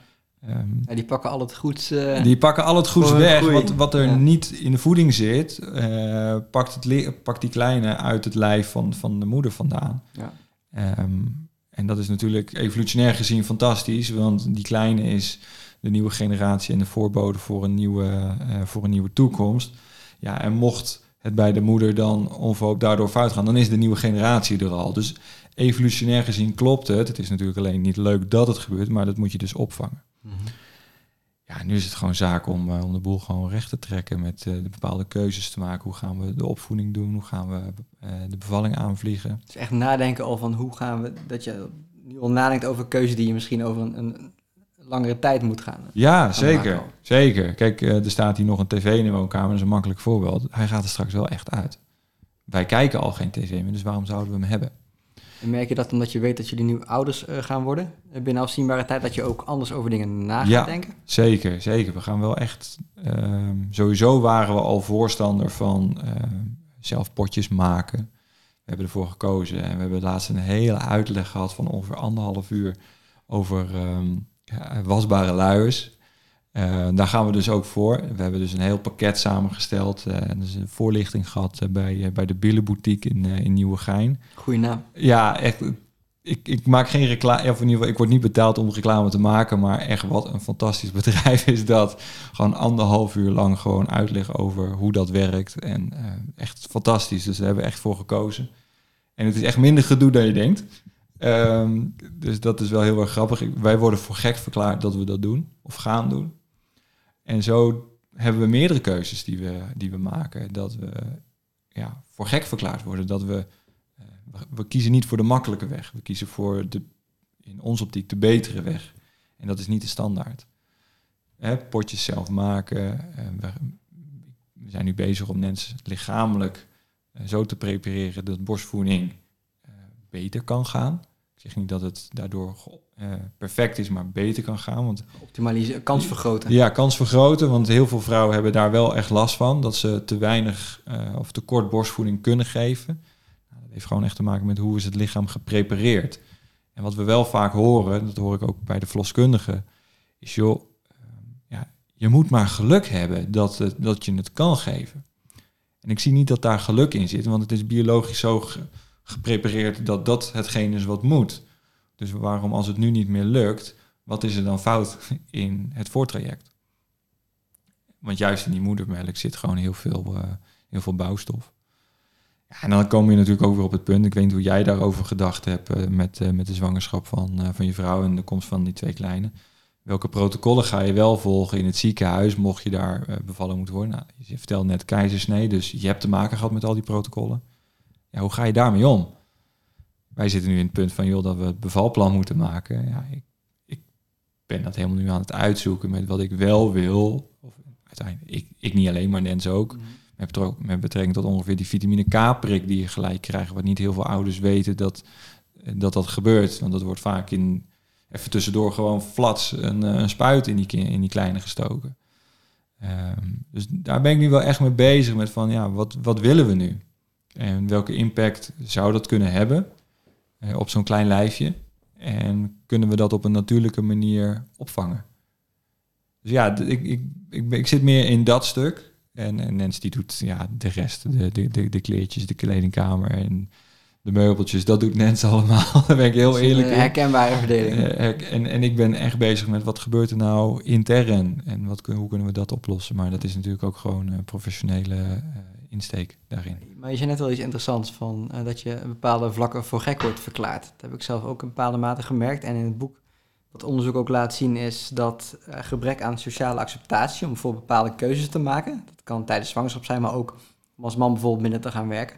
Um, ja, die pakken al het goeds. Uh, die pakken al het goeds weg. Wat, wat er ja. niet in de voeding zit, uh, pakt, het pakt die kleine uit het lijf van, van de moeder vandaan. Ja. Um, en dat is natuurlijk evolutionair gezien fantastisch, want die kleine is de nieuwe generatie en de voorbode voor een nieuwe, uh, voor een nieuwe toekomst. Ja, en mocht het bij de moeder dan onverhoopt daardoor fout gaan, dan is de nieuwe generatie er al. Dus evolutionair gezien klopt het. Het is natuurlijk alleen niet leuk dat het gebeurt, maar dat moet je dus opvangen. Mm -hmm. Ja, nu is het gewoon zaak om, uh, om de boel gewoon recht te trekken met uh, de bepaalde keuzes te maken. Hoe gaan we de opvoeding doen? Hoe gaan we uh, de bevalling aanvliegen? Het is echt nadenken al van hoe gaan we, dat je nu al nadenkt over keuzes die je misschien over een, een langere tijd moet gaan. Ja, gaan zeker. Maken. Zeker. Kijk, er staat hier nog een tv in de woonkamer, dat is een makkelijk voorbeeld. Hij gaat er straks wel echt uit. Wij kijken al geen tv meer, dus waarom zouden we hem hebben? En merk je dat omdat je weet dat jullie nu ouders uh, gaan worden uh, binnen afzienbare tijd, dat je ook anders over dingen na gaat ja, denken? Zeker, zeker. We gaan wel echt. Ehm, sowieso waren we al voorstander van ehm, zelf potjes maken. We hebben ervoor gekozen en we hebben laatst een hele uitleg gehad van ongeveer anderhalf uur over ehm, ja, wasbare luiers. Uh, daar gaan we dus ook voor. We hebben dus een heel pakket samengesteld. Uh, en dus een voorlichting gehad uh, bij, bij de Billenboutique in, in Nieuwegein. Goeie naam. Ja, echt. Ik, ik maak geen reclame, of in ieder geval, ik word niet betaald om reclame te maken, maar echt wat een fantastisch bedrijf is dat. Gewoon anderhalf uur lang gewoon uitleggen over hoe dat werkt. En echt fantastisch. Dus daar hebben we echt voor gekozen. En het is echt minder gedoe dan je denkt. Um, dus dat is wel heel erg grappig. Wij worden voor gek verklaard dat we dat doen of gaan doen. En zo hebben we meerdere keuzes die we, die we maken. Dat we ja, voor gek verklaard worden. Dat we, uh, we kiezen niet voor de makkelijke weg. We kiezen voor de, in onze optiek de betere weg. En dat is niet de standaard. Hè, potjes zelf maken. Uh, we, we, zijn nu bezig om mensen lichamelijk uh, zo te prepareren dat borstvoeding beter kan gaan. Ik zeg niet dat het daardoor perfect is, maar beter kan gaan. Want, Optimaliseren, kans vergroten. Ja, kans vergroten, want heel veel vrouwen hebben daar wel echt last van. Dat ze te weinig uh, of te kort borstvoeding kunnen geven. Nou, dat heeft gewoon echt te maken met hoe is het lichaam geprepareerd. En wat we wel vaak horen, dat hoor ik ook bij de verloskundigen, is joh, uh, ja, je moet maar geluk hebben dat, het, dat je het kan geven. En ik zie niet dat daar geluk in zit, want het is biologisch zo geprepareerd dat dat hetgeen is wat moet. Dus waarom als het nu niet meer lukt, wat is er dan fout in het voortraject? Want juist in die moedermelk zit gewoon heel veel, uh, heel veel bouwstof. Ja, en dan kom je natuurlijk ook weer op het punt, ik weet niet hoe jij daarover gedacht hebt uh, met, uh, met de zwangerschap van, van je vrouw en de komst van die twee kleine. Welke protocollen ga je wel volgen in het ziekenhuis, mocht je daar bevallen moeten worden? Nou, je vertelde net keizersnee, dus je hebt te maken gehad met al die protocollen. Ja, hoe ga je daarmee om? Wij zitten nu in het punt van, joh, dat we het bevalplan moeten maken. Ja, ik, ik ben dat helemaal nu aan het uitzoeken met wat ik wel wil. Of uiteindelijk, ik, ik niet alleen, maar Nens ook. Mm. Met, met betrekking tot ongeveer die vitamine K-prik die je gelijk krijgt. Wat niet heel veel ouders weten dat dat, dat gebeurt. Want dat wordt vaak in, even tussendoor gewoon flats een, een spuit in die, in die kleine gestoken. Um, dus daar ben ik nu wel echt mee bezig met van, ja, wat, wat willen we nu? En welke impact zou dat kunnen hebben eh, op zo'n klein lijfje? En kunnen we dat op een natuurlijke manier opvangen? Dus ja, ik, ik, ik, ik zit meer in dat stuk. En, en Nens die doet ja, de rest, de, de, de, de kleertjes, de kledingkamer en de meubeltjes. Dat doet Nens allemaal. Daar ben ik heel eerlijk in. herkenbare verdeling. Uh, en, en ik ben echt bezig met wat gebeurt er nou intern en wat, hoe kunnen we dat oplossen. Maar dat is natuurlijk ook gewoon een professionele insteek daarin. Maar je zei net wel iets interessants van uh, dat je bepaalde vlakken voor gek wordt verklaard. Dat heb ik zelf ook in bepaalde mate gemerkt. En in het boek, wat onderzoek ook laat zien, is dat uh, gebrek aan sociale acceptatie om voor bepaalde keuzes te maken. Dat kan tijdens zwangerschap zijn, maar ook om als man bijvoorbeeld minder te gaan werken.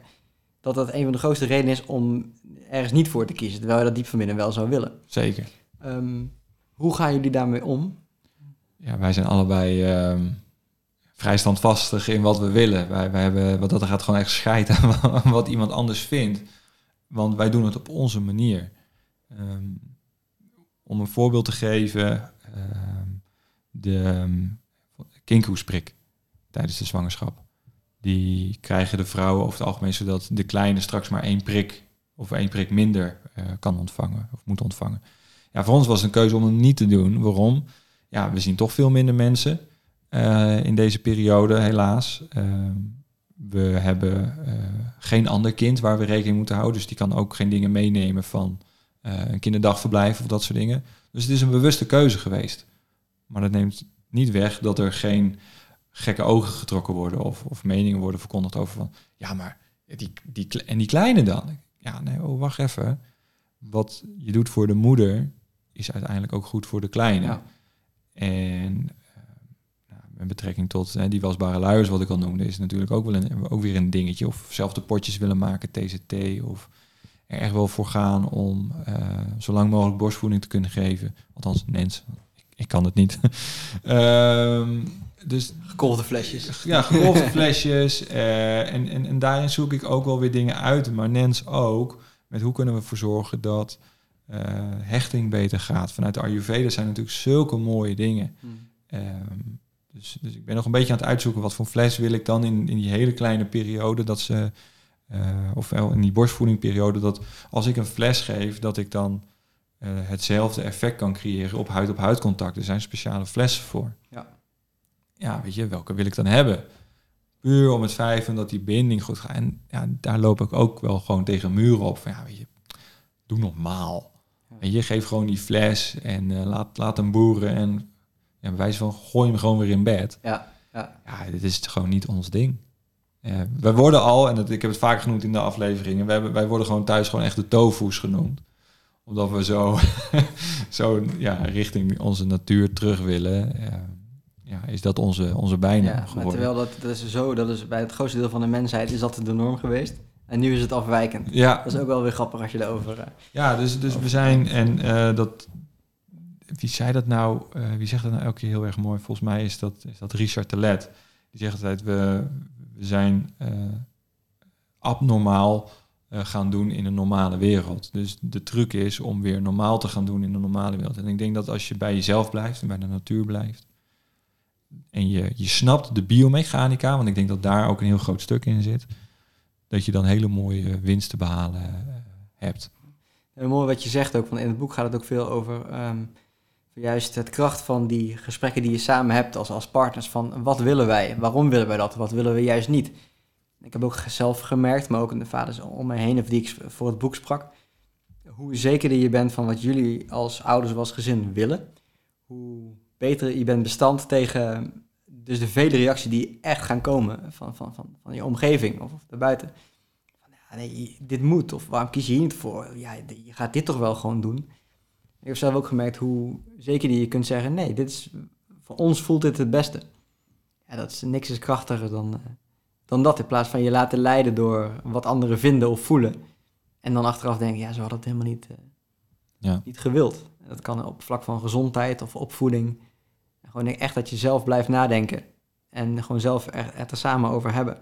Dat dat een van de grootste redenen is om ergens niet voor te kiezen, terwijl je dat diep van binnen wel zou willen. Zeker. Um, hoe gaan jullie daarmee om? Ja, wij zijn allebei. Um vrij standvastig in wat we willen. Wij, wij hebben, wat dat gaat gewoon echt scheid aan wat iemand anders vindt. Want wij doen het op onze manier. Um, om een voorbeeld te geven, um, de um, kinkhoesprik tijdens de zwangerschap. Die krijgen de vrouwen over het algemeen zodat de kleine straks maar één prik of één prik minder uh, kan ontvangen of moet ontvangen. Ja, voor ons was het een keuze om het niet te doen. Waarom? Ja, we zien toch veel minder mensen. Uh, in deze periode, helaas. Uh, we hebben uh, geen ander kind waar we rekening moeten houden. Dus die kan ook geen dingen meenemen van een kinderdagverblijf of dat soort dingen. Dus het is een bewuste keuze geweest. Maar dat neemt niet weg dat er geen gekke ogen getrokken worden of, of meningen worden verkondigd over van ja, maar die, die, en die kleine dan? Ja, nee, oh, wacht even. Wat je doet voor de moeder is uiteindelijk ook goed voor de kleine. Ja. En met betrekking tot hè, die wasbare luiers, wat ik al noemde, is natuurlijk ook, wel een, ook weer een dingetje. Of zelf de potjes willen maken, TCT. Of er echt wel voor gaan om uh, zo lang mogelijk borstvoeding te kunnen geven. Althans, Nens, ik, ik kan het niet. um, dus, gekolfde flesjes. Ja, gekolfde flesjes. Uh, en, en, en daarin zoek ik ook wel weer dingen uit. Maar Nens ook met hoe kunnen we ervoor zorgen dat eh, hechting beter gaat. Vanuit de Ayurveda zijn natuurlijk zulke mooie dingen. Hmm. Ehm, dus, dus ik ben nog een beetje aan het uitzoeken wat voor fles wil ik dan in, in die hele kleine periode dat ze, uh, ofwel in die borstvoedingperiode, dat als ik een fles geef, dat ik dan uh, hetzelfde effect kan creëren op huid-op-huid contact. Er zijn speciale flessen voor. Ja. Ja, weet je, welke wil ik dan hebben? Puur om het feit dat die binding goed gaat. En ja, daar loop ik ook wel gewoon tegen muren op. Van, ja, weet je, doe normaal. En je geeft gewoon die fles en uh, laat, laat hem boeren en ja, wijze van gooi hem gewoon weer in bed. Ja, ja. ja dit is gewoon niet ons ding. Uh, wij worden al, en dat, ik heb het vaak genoemd in de afleveringen, wij, wij worden gewoon thuis gewoon echt de tofu's genoemd. Omdat we zo, zo ja, richting onze natuur terug willen. Uh, ja, is dat onze, onze bijnaam ja, geworden. terwijl dat, dat is zo, dat is bij het grootste deel van de mensheid is dat de norm geweest. En nu is het afwijkend. Ja. Dat is ook wel weer grappig als je erover... Uh, ja, dus, dus we zijn, en uh, dat, wie zei dat nou, uh, wie zegt dat nou elke keer heel erg mooi? Volgens mij is dat, is dat Richard Telet. Die zegt altijd, we, we zijn abnormaal gaan doen in een normale wereld. Dus de truc is om weer normaal te gaan doen in een normale wereld. En ik denk dat als je bij jezelf blijft en bij de natuur blijft, en je, je snapt de biomechanica, want ik denk dat daar ook een heel groot stuk in zit, dat je dan hele mooie winst te behalen hebt. En mooi wat je zegt ook, want in het boek gaat het ook veel over um, juist het kracht van die gesprekken die je samen hebt als, als partners. Van wat willen wij? Waarom willen wij dat? Wat willen we juist niet? Ik heb ook zelf gemerkt, maar ook in de vaders om mij heen, of die ik voor het boek sprak, hoe zekerder je bent van wat jullie als ouders of als gezin willen, hoe beter je bent bestand tegen dus de vele reacties die echt gaan komen van, van, van, van je omgeving of, of daarbuiten. Van, ja, nee, dit moet, of waarom kies je hier niet voor? Ja, je gaat dit toch wel gewoon doen. Ik heb zelf ook gemerkt hoe zeker die je kunt zeggen, nee, dit is, voor ons voelt dit het beste. Ja, dat is, niks is krachtiger dan, dan dat, in plaats van je laten leiden door wat anderen vinden of voelen. En dan achteraf denken, ja, zo had het helemaal niet, uh, ja. niet gewild. Dat kan op vlak van gezondheid of opvoeding. Gewoon echt dat je zelf blijft nadenken. En gewoon zelf er, het er samen over hebben.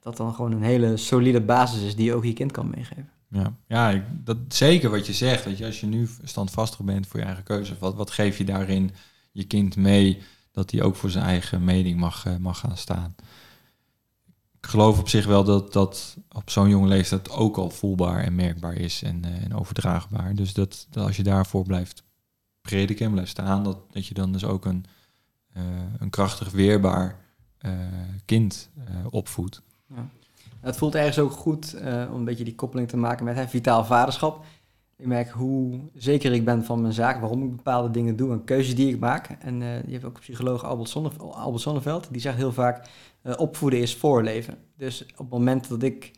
Dat dan gewoon een hele solide basis is die je ook je kind kan meegeven. Ja, ja ik, dat, zeker wat je zegt. Weet je, als je nu standvastig bent voor je eigen keuze, wat, wat geef je daarin je kind mee dat hij ook voor zijn eigen mening mag, uh, mag gaan staan? Ik geloof op zich wel dat dat op zo'n jonge leeftijd ook al voelbaar en merkbaar is en, uh, en overdraagbaar. Dus dat, dat als je daarvoor blijft prediken en blijft staan, dat, dat je dan dus ook een, uh, een krachtig, weerbaar kind opvoedt. Ja. Het voelt ergens ook goed om een beetje die koppeling te maken met hè, vitaal vaderschap. Ik merk hoe zeker ik ben van mijn zaak, waarom ik bepaalde dingen doe en keuzes die ik maak. En je hebt ook psycholoog, Albert, Zonne, Albert Sonneveld, die zegt heel vaak, opvoeden is voorleven. Dus op het moment dat ik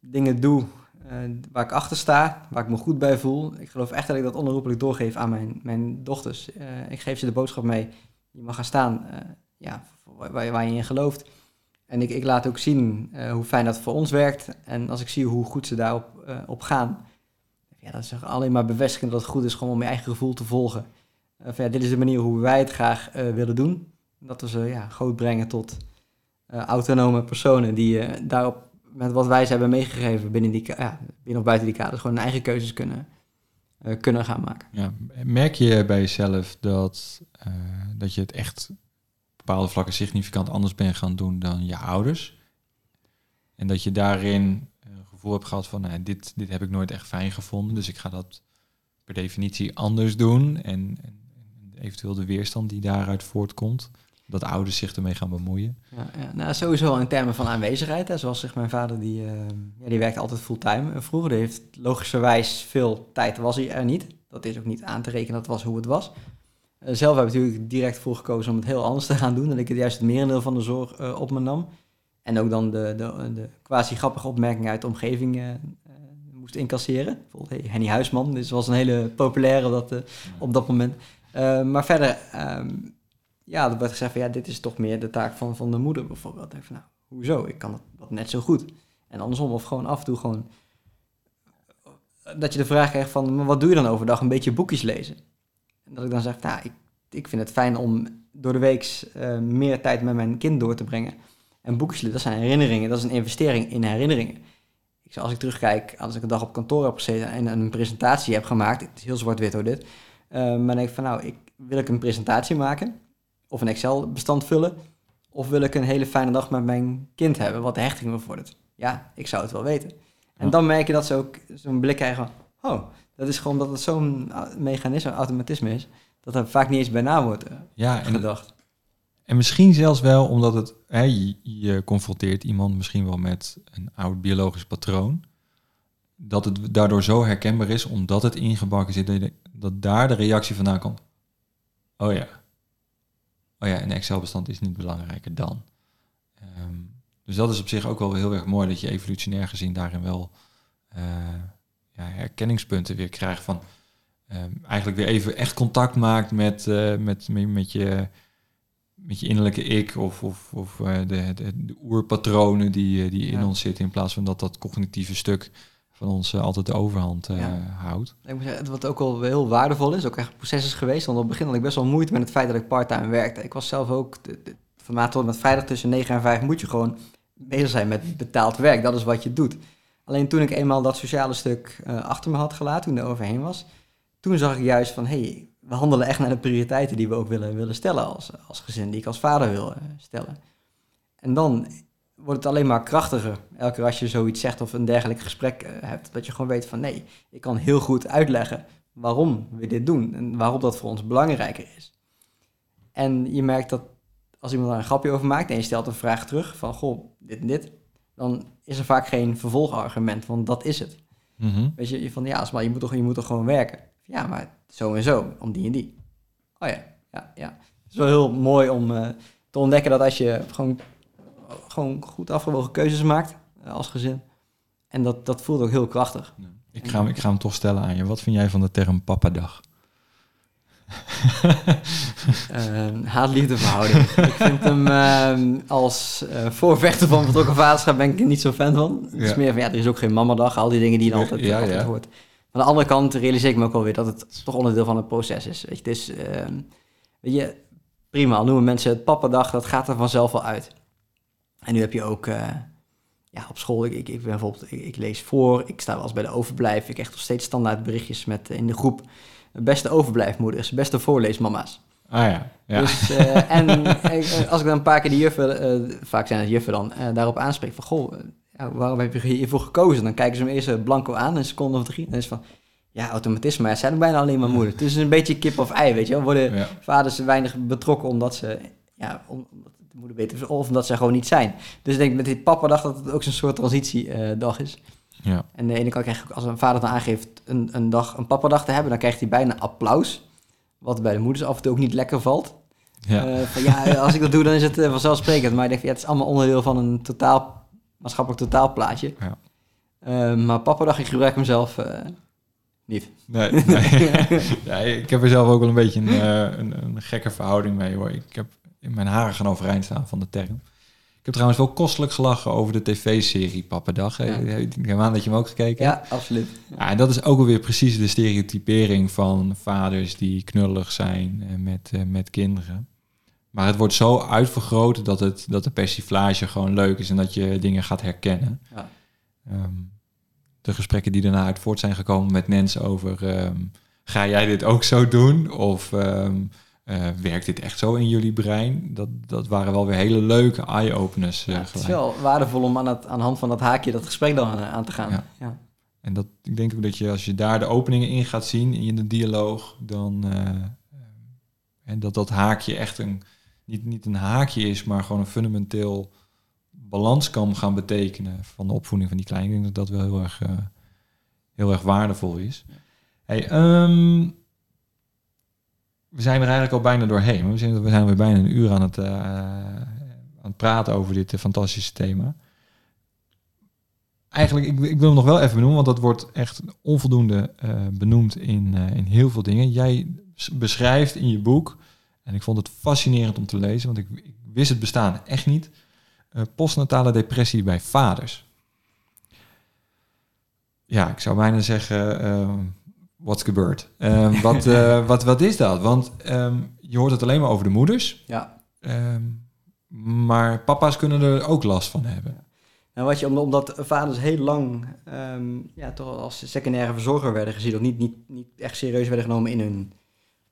dingen doe uh, waar ik achter sta, waar ik me goed bij voel. Ik geloof echt dat ik dat onherroepelijk doorgeef aan mijn, mijn dochters. Uh, ik geef ze de boodschap mee. Je mag gaan staan uh, ja, waar, waar, je in gelooft. En ik, ik laat ook zien hoe fijn dat voor ons werkt. En als ik zie hoe goed ze daarop op gaan, ja, dat is alleen maar bevestigend dat het goed is gewoon om je eigen gevoel te volgen. Van, ja, dit is de manier hoe wij het graag willen doen. Dat we ze ja, groot brengen tot autonome personen die daarop met wat wij ze hebben meegegeven binnen, die, ja, binnen of buiten die kaders, gewoon hun eigen keuzes kunnen, kunnen gaan maken. Ja, merk je bij jezelf dat, dat je het echt bepaalde vlakken significant anders bent gaan doen dan je ouders? En dat je daarin een gevoel hebt gehad van, nou, dit, dit heb ik nooit echt fijn gevonden, dus ik ga dat per definitie anders doen. En, en eventueel de weerstand die daaruit voortkomt dat ouders zich ermee gaan bemoeien? Ja, ja. Nou, sowieso in termen van aanwezigheid. Hè. Zoals zeg, mijn vader, die, uh, ja, die werkt altijd fulltime. Vroeger heeft logischerwijs veel tijd, was hij er niet. Dat is ook niet aan te rekenen, dat was hoe het was. Uh, zelf heb ik natuurlijk direct voor gekozen om het heel anders te gaan doen. Dat ik het juist het merendeel van de zorg uh, op me nam. En ook dan de, de, de quasi grappige opmerkingen uit de omgeving moest incasseren. Bijvoorbeeld hey, Henny Huisman, dit was een hele populaire op dat, op dat moment. maar verder... Um, ja, er werd gezegd van ja, dit is toch meer de taak van, van de moeder bijvoorbeeld. Ik van, nou, hoezo? Ik kan dat net zo goed. En andersom, of gewoon af en toe gewoon... Dat je de vraag krijgt van, maar wat doe je dan overdag? Een beetje boekjes lezen. En dat ik dan zeg, nou, ik, ik vind het fijn om door de week uh, meer tijd met mijn kind door te brengen. En boekjes dat zijn herinneringen. Dat is een investering in herinneringen. ik, als ik terugkijk, als ik een dag op kantoor heb gezeten en een presentatie heb gemaakt, het is heel zwart-wit hoor dit, uh, maar denk ik van nou, ik, wil ik een presentatie maken of een Excel-bestand vullen, of wil ik een hele fijne dag met mijn kind hebben, wat de hechting bevordert? Ja, ik zou het wel weten. En dan merk je dat ze ook zo'n blik krijgen van, oh, dat is gewoon dat het zo'n mechanisme, automatisme is, dat er vaak niet eens bij na wordt uh, ja, en gedacht. En misschien zelfs wel omdat het, hè, je, confronteert iemand misschien wel met een oud biologisch patroon. Dat het daardoor zo herkenbaar is, omdat het ingebakken zit, dat daar de reactie vandaan komt. Oh ja. Oh ja, een Excel-bestand is niet belangrijker dan. Ehm, dus dat is op zich ook wel heel erg mooi dat je evolutionair gezien daarin wel uh, ja, herkenningspunten weer krijgt van um, eigenlijk weer even echt contact maakt met, uh, met, met, met je met je innerlijke ik of, of, of uh, de, de, de, oerpatronen die, eh, die in ons zitten, in plaats van dat dat cognitieve stuk van ons uh, altijd de overhand houdt. Ik moet zeggen, wat ook wel heel waardevol is, ook echt een proces is geweest, want op het begin had ik best wel moeite met het feit dat ik parttime werkte. Ik was zelf ook, de, de, van maand tot met vrijdag tussen 9 en 5 moet je gewoon bezig zijn met betaald werk, dat is wat je doet. Alleen toen ik eenmaal dat sociale stuk achter me had gelaten, toen er overheen was, toen zag ik juist van, hé, hey, we handelen echt naar de prioriteiten die we ook willen, willen stellen als, als gezin, die ik als vader wil eh, stellen. En dan wordt het alleen maar krachtiger. Elke keer als je zoiets zegt of een dergelijk gesprek eh, hebt, dat je gewoon weet van nee, ik kan heel goed uitleggen waarom we dit doen en waarom dat voor ons belangrijker is. En je merkt dat als iemand daar een grapje over maakt en je stelt een vraag terug van goh, dit en dit, dan is er vaak geen vervolgargument, want dat is het. Mm Weet je, van ja, maar je moet toch, je moet toch gewoon werken. Ja, maar zo en zo, om die en die. Oh ja, ja, ja. Het is wel heel mooi om uh, te ontdekken dat als je gewoon, gewoon goed afgewogen keuzes maakt uh, als gezin. En dat, dat voelt ook heel krachtig. Ik, ga hem, ik ga hem toch stellen aan je. Wat vind jij van de term papadag? Uh, haat-liefde verhouding. ik vind hem uh, als uh, voorvechter van betrokken vaderschap ben ik er niet zo fan van. Het is meer van, ja, er is ook geen mamadag. Al die dingen die je altijd, ja, altijd ja. hoort. Aan de andere kant realiseer ik me ook wel weer dat het toch onderdeel van het proces is. Weet je, het is, ehm, weet je, prima, al noemen mensen het pappadag, dat gaat er vanzelf wel uit. En nu heb je ook, uh, ja, op school, ik, ik, ik ben bijvoorbeeld, ik, ik, lees voor, ik sta wel eens bij de overblijf, ik krijg nog steeds standaard berichtjes met in de groep, beste overblijfmoeders, beste voorleesmama's. Ah ja, ja. Dus, uh, en als ik dan een paar keer de juffen, uh, vaak zijn het juffen dan, daarop aanspreek van, goh, waarom heb je hiervoor gekozen? Dan kijken ze hem eerst blanco aan, een seconde of drie. En dan is van, ja, automatisme. Het zijn bijna alleen maar moeder. Het is een beetje kip of ei, weet je wel. Worden vaders weinig betrokken omdat ze, ja, omdat de moeder beter of omdat ze gewoon niet zijn. Dus ik denk met dit papa-dag dat het ook zo'n soort transitiedag is. Ja. En de ene kant krijg ik, als een vader dan aangeeft een, een dag, een papa-dag te hebben, dan krijgt hij bijna applaus. Wat bij de moeders af en toe ook niet lekker valt. Ja. Uh, van, ja, als ik dat doe, dan is het uh, vanzelfsprekend. Maar ik denk, ja, het is allemaal onderdeel van een totaal maatschappelijk totaalplaatje. Ja. Uh, maar papa dacht, ik gebruik hem zelf uh, niet. Nee, nee. ja, ik heb er zelf ook wel een beetje een, een, een, gekke verhouding mee hoor. Ik heb in mijn haren gaan overeind staan van de term. Ik heb trouwens wel kostelijk gelachen over de tv-serie Pappadag. Ja. Ik neem aan dat je hem ook gekeken Ja, absoluut. Ja, en dat is ook alweer precies de stereotypering van vaders die knullig zijn met, met kinderen. Maar het wordt zo uitvergroot dat, het, dat de persiflage gewoon leuk is en dat je dingen gaat herkennen. Ja. Ehm, de gesprekken die daarna uit voort zijn gekomen met mensen over... Ehm, ga jij dit ook zo doen? Of ehm, eh, werkt dit echt zo in jullie brein? Dat, dat waren wel weer hele leuke eye-openers. Uh, het is wel waardevol om aan, het, aan de hand van dat haakje dat gesprek dan aan, aan te gaan. Ja. ja. En dat, ik denk ook dat je als je daar de openingen in gaat zien in de dialoog, dan en dat dat haakje echt een niet, niet een haakje is, maar gewoon een fundamenteel balans kan gaan betekenen van de opvoeding van die kleine. Ik denk dat dat wel heel erg, heel erg waardevol is. Hey, um, we zijn er eigenlijk al bijna doorheen. We zijn, we zijn weer bijna een uur aan het, uh, aan het praten over dit uh, fantastische thema. Eigenlijk, ik, ik, wil hem nog wel even benoemen, want dat wordt echt onvoldoende benoemd in, in heel veel dingen. Jij beschrijft in je boek en ik vond het fascinerend om te lezen, want ik, ik wist het bestaan echt niet. Postnatale depressie bij vaders. Ja, ik zou bijna zeggen, uh, what's gebeurd? Uh, wat, uh, wat, wat is dat? Want um, je hoort het alleen maar over de moeders. Ja. Um, maar papa's kunnen er ook last van hebben. En wat je, omdat vaders heel lang ehm, ja, toch als secundaire verzorger werden gezien, of niet, niet, niet echt serieus werden genomen in hun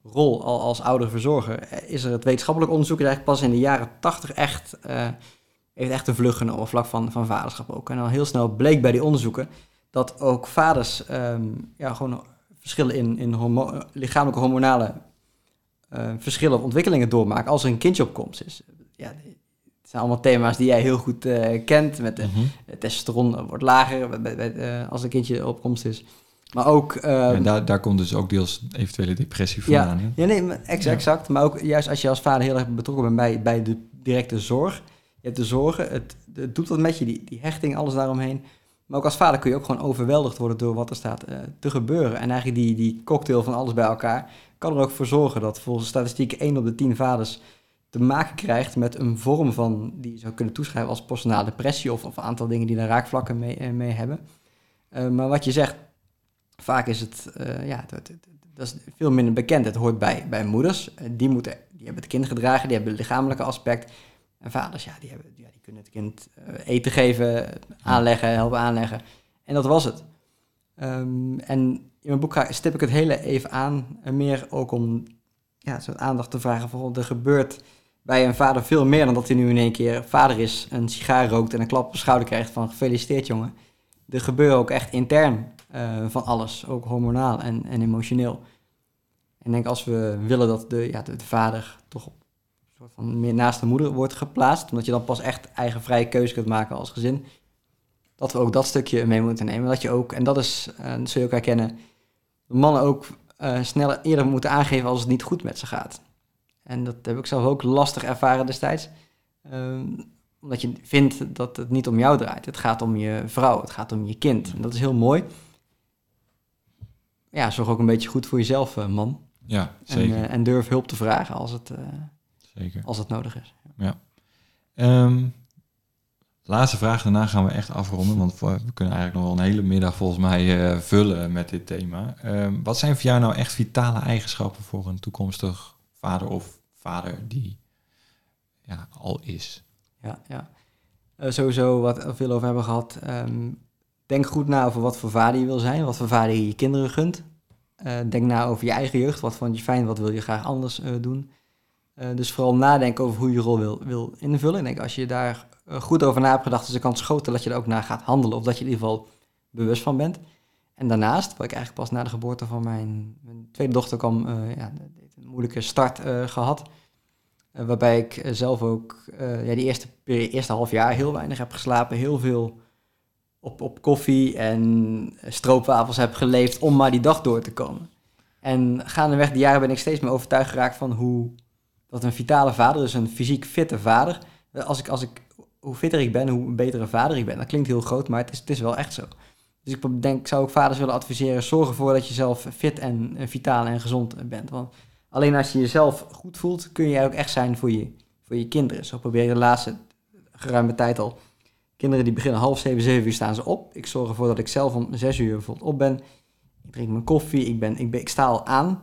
rol als ouderverzorger, is er het wetenschappelijk onderzoek eigenlijk pas in de jaren tachtig echt, uh, heeft echt een vlucht genomen op vlak van, van vaderschap ook. En al heel snel bleek bij die onderzoeken dat ook vaders ehm, ja, gewoon verschillen in, in hormo lichamelijke hormonale uh, verschillen of ontwikkelingen doormaken als er een kindje op komst is. Ja, het zijn allemaal thema's die jij heel goed uh, kent. Met de mm testosteron wordt lager uh, als een kindje op komst is. Maar ook... Ja, ehm, daar, daar komt dus ook deels eventuele depressie vandaan. Ja, ja nee, exact, exact. Maar ook juist als je als vader heel erg betrokken bent bij, bij de directe zorg. Je hebt de zorgen, het, het doet wat met je, die, die hechting, alles daaromheen. Maar ook als vader kun je ook gewoon overweldigd worden door wat er staat uh, te gebeuren. En eigenlijk die, die cocktail van alles bij elkaar kan er ook voor zorgen dat volgens statistieken 1 op de 10 vaders te maken krijgt met een vorm van, die je zou kunnen toeschrijven als postnatale depressie of, of een aantal dingen die daar raakvlakken mee, uh, mee hebben. Uh, maar wat je zegt, vaak is het, ja, dat, dat, is veel minder bekend. Het hoort bij, bij moeders. die, moeten, die hebben het kind gedragen, die hebben het lichamelijke aspect. En vaders, ja, die, hebben, ja, die kunnen het kind uh, eten geven, aanleggen, helpen aanleggen. En dat was het. Um, en in mijn boek ga, stip ik het hele even aan. En meer ook om ja, soort aandacht te vragen. Voor, er gebeurt bij een vader veel meer dan dat hij nu in één keer vader is, een sigaar rookt en een klap op de schouder krijgt van gefeliciteerd jongen. Er gebeurt ook echt intern uh, van alles, ook hormonaal en, en emotioneel. En ik denk als we willen dat de, ja, de, de vader toch op soort van meer naast de moeder wordt geplaatst. Omdat je dan pas echt eigen vrije keuze kunt maken als gezin. Dat we ook dat stukje mee moeten nemen. Dat je ook, en dat is, uh, dat zul je ook herkennen, mannen ook uh, sneller eerder moeten aangeven als het niet goed met ze gaat. En dat heb ik zelf ook lastig ervaren destijds. Um, omdat je vindt dat het niet om jou draait. Het gaat om je vrouw, het gaat om je kind. En dat is heel mooi. Ja, zorg ook een beetje goed voor jezelf, uh, man. Ja, zeker. En, en, durf hulp te vragen als het, Zeker. Als het nodig is. Ja. Um, laatste vraag, daarna gaan we echt afronden, want we kunnen eigenlijk nog wel een hele middag volgens mij uh, vullen met dit thema. Um, wat zijn voor jou nou echt vitale eigenschappen voor een toekomstig vader of vader die ja, al is? Ja, ja. Uh, sowieso wat we veel over hebben gehad. Um, denk goed na over wat voor vader je wil zijn, wat voor vader je je kinderen gunt. Uh, denk na over je eigen jeugd. Wat vond je fijn, wat wil je graag anders doen. Uh, dus vooral nadenken over hoe je rol wil, wil invullen. Ik denk als je daar uh, goed over na hebt gedacht, is de kans groter dat je er ook naar gaat handelen. Of dat je in ieder geval bewust van bent. En daarnaast, wat ik eigenlijk pas na de geboorte van mijn, mijn tweede dochter kwam, uh, ja, een moeilijke start gehad. waarbij ik zelf ook ja, die eerste, eerste half jaar heel weinig heb geslapen. Heel veel op, op koffie en stroopwafels heb geleefd om maar die dag door te komen. En gaandeweg de jaren ben ik steeds meer overtuigd geraakt van hoe dat een vitale vader, dus een fysiek fitte vader, als ik, als ik, hoe fitter ik ben, hoe betere vader ik ben. Dat klinkt heel groot, maar het is, het is wel echt zo. Dus ik denk, zou ook vaders willen adviseren, zorg ervoor dat je zelf fit en, vitaal en gezond bent. Want alleen als je jezelf goed voelt, kun je ook echt zijn voor je, voor je kinderen. Zo probeer je de laatste geruime tijd al. Kinderen die beginnen half zeven, zeven uur staan ze op. Ik zorg ervoor dat ik zelf om zes uur bijvoorbeeld op ben. Ik drink mijn koffie, ik, ben, ik, ben, ik sta al aan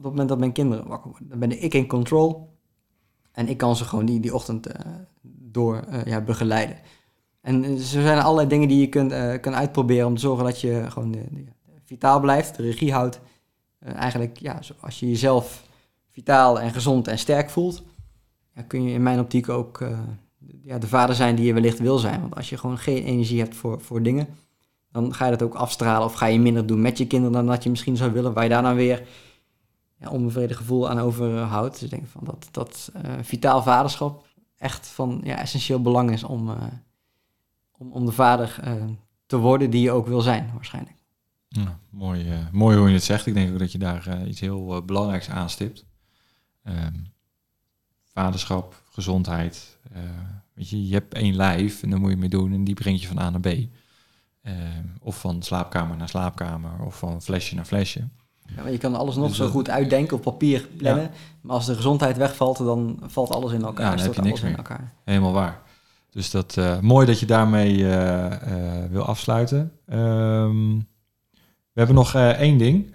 op het moment dat mijn kinderen wakker worden, dan ben ik in control. En ik kan ze gewoon die, die ochtend uh, door uh, ja, begeleiden. En er zijn allerlei dingen die je kunt, kunt uitproberen om te zorgen dat je gewoon vitaal blijft, de regie houdt. eigenlijk, ja, als je jezelf vitaal en gezond en sterk voelt, kun je in mijn optiek ook ja, de vader zijn die je wellicht wil zijn. Want als je gewoon geen energie hebt voor, voor dingen, dan ga je dat ook afstralen of ga je minder doen met je kinderen dan dat je misschien zou willen, waar je daar dan weer ja, onbevreden gevoel aan overhoudt. Dus ik denk van dat, dat uh, vitaal vaderschap echt van ja, essentieel belang is om, uh, om, om de vader uh, te worden die je ook wil zijn, waarschijnlijk. Ja, mooi, mooi hoe je het zegt. Ik denk ook dat je daar iets heel belangrijks aanstipt. Um, vaderschap, gezondheid. weet je, je hebt één lijf en daar moet je mee doen en die brengt je van A naar B. Um, of van slaapkamer naar slaapkamer of van flesje naar flesje. Ja, je kan alles nog dus zo goed uitdenken, op papier plannen. Maar als de gezondheid wegvalt, dan valt alles in elkaar. Ja, dan heb je niks meer. In elkaar. Helemaal waar. Dus dat uh, mooi dat je daarmee uh, uh, wil afsluiten. Um, we hebben nog één ding.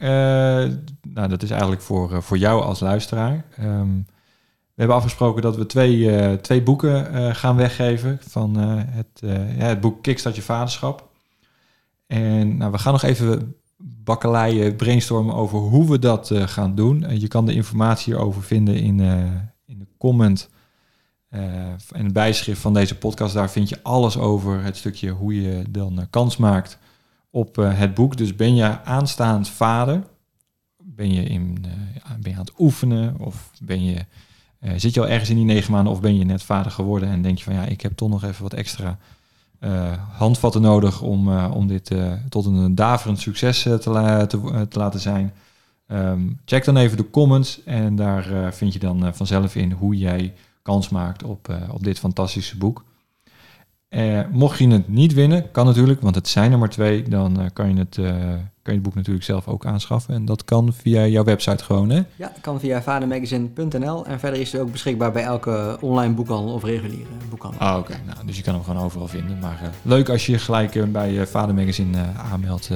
nou, dat is eigenlijk voor, voor jou als luisteraar. Um, We hebben afgesproken dat we twee, eh, twee boeken eh, gaan weggeven van eh, het, eh, ja, het boek Kickstart je vaderschap. En nou, we gaan nog even bakkeleien, brainstormen over hoe we dat eh, gaan doen. En je kan de informatie hierover vinden in, eh, in de comment eh, en het bijschrift van deze podcast. Daar vind je alles over het stukje hoe je dan eh, kans maakt op eh, het boek. Dus ben je aanstaand vader? Ben je, in, eh, ben je aan het oefenen? Of ben je, eh, zit je al ergens in die negen maanden? Of ben je net vader geworden en denk je van ja, ik heb toch nog even wat extra eh, handvatten nodig om, eh, om dit eh, tot een daverend succes eh, te, te, eh, te laten zijn? Ehm, check dan even de comments en daar eh, vind je dan eh, vanzelf in hoe jij kans maakt op, eh, op dit fantastische boek. Eh, mocht je het niet winnen, kan natuurlijk, want het zijn er maar twee, dan eh, kan, je het, eh, kan je het boek natuurlijk zelf ook aanschaffen. En dat kan via jouw website gewoon, hè? Ja, kan via vadermagazine.nl en verder is hij ook beschikbaar bij elke online boekhandel of reguliere boekhandel. Ah, oké. Nou, dus je kan hem gewoon overal vinden. Maar leuk als je je gelijk bij Vader Magazine eh, aanmeldt.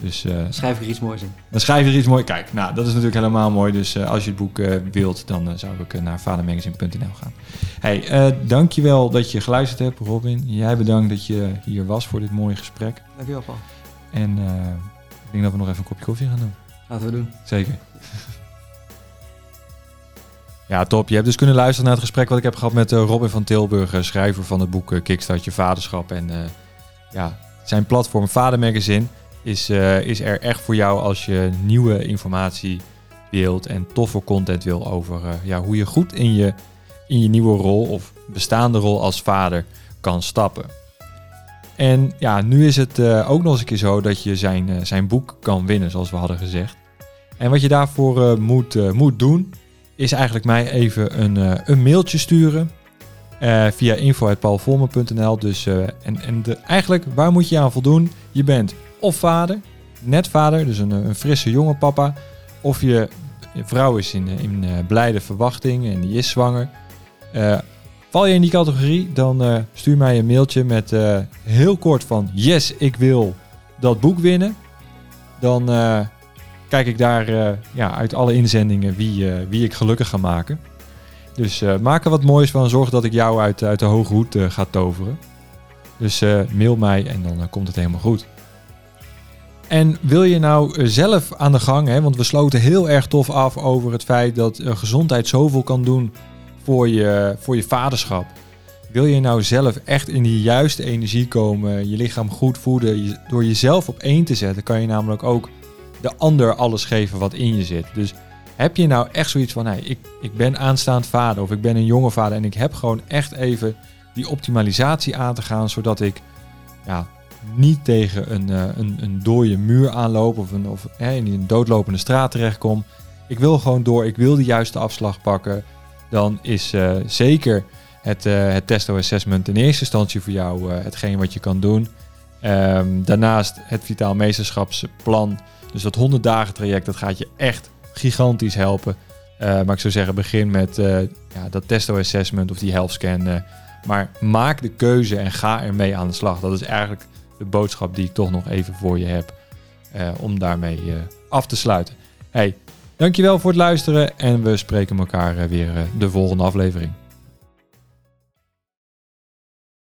Dus eh, Schrijf ik er iets moois in. dan schrijf je er iets mooi. Kijk, nou, dat is natuurlijk helemaal mooi. Dus eh, als je het boek eh, wilt, dan zou ik naar vadermagazine.nl gaan. Hey, dankjewel dat je geluisterd hebt, Robin. Jij bedankt dat je hier was voor dit mooie gesprek. Dankjewel Paul. En ik denk dat we nog even een kopje koffie gaan doen. Laten we doen. Zeker. Ja, top. Je hebt dus kunnen luisteren naar het gesprek wat ik heb gehad met Robin van Tilburg, schrijver van het boek Kickstart je vaderschap. En ja, zijn platform Vader Magazine is, eh, is er echt voor jou als je nieuwe informatie wilt en toffe content wil over eh, ja, hoe je goed in je, in je nieuwe rol of bestaande rol als vader kan stappen. En ja, nu is het eh, ook nog eens een keer zo dat je zijn, zijn boek kan winnen, zoals we hadden gezegd. En wat je daarvoor moet, moet doen, is eigenlijk mij even een, een mailtje sturen. via info.paulvolmer.nl. Dus, eh, en en de, eigenlijk, waar moet je aan voldoen? Je bent of vader, net vader, dus een, eh, een frisse jonge papa. Of je, vrouw is in, eh, in eh, blijde verwachting en die is zwanger. Val je in die categorie, dan stuur mij een mailtje met heel kort van... Yes, ik wil dat boek winnen. Dan kijk ik daar ja, uit alle inzendingen wie, wie ik gelukkig ga maken. Dus maak er wat moois van. Zorg dat ik jou uit, uit de hoge hoed ga toveren. Dus mail mij en dan komt het helemaal goed. En wil je nou eh, zelf aan de gang, hè, want we sloten heel erg tof af over het feit dat eh, gezondheid zoveel kan doen voor je, voor je vaderschap. Wil je nou zelf echt in die juiste energie komen, je lichaam goed voeden, door jezelf op één te zetten, kan je namelijk ook de ander alles geven wat in je zit. Dus heb je nou echt zoiets van, hey, ik, ik ben aanstaand vader of ik ben een jonge vader en ik heb gewoon echt even die optimalisatie aan te gaan, zodat ik ja, niet tegen een, eh, een, een dode muur aanloop of, een, of hè, in een doodlopende straat terechtkom. Ik wil gewoon door, ik wil de juiste afslag pakken. Dan is eh, zeker het, eh het testo assessment in eerste instantie voor jou hetgeen wat je kan doen. Ehm, daarnaast het vitaal meesterschapsplan. Dus dat 100 dagen traject, dat gaat je echt gigantisch helpen. Maar ik zou zeggen, begin met ja, dat testo assessment of die health scan. maar maak de keuze en ga ermee aan de slag. Dat is eigenlijk de boodschap die ik toch nog even voor je heb. eh, om daarmee eh, af te sluiten. Hey, dankjewel voor het luisteren en we spreken elkaar eh, weer de volgende aflevering.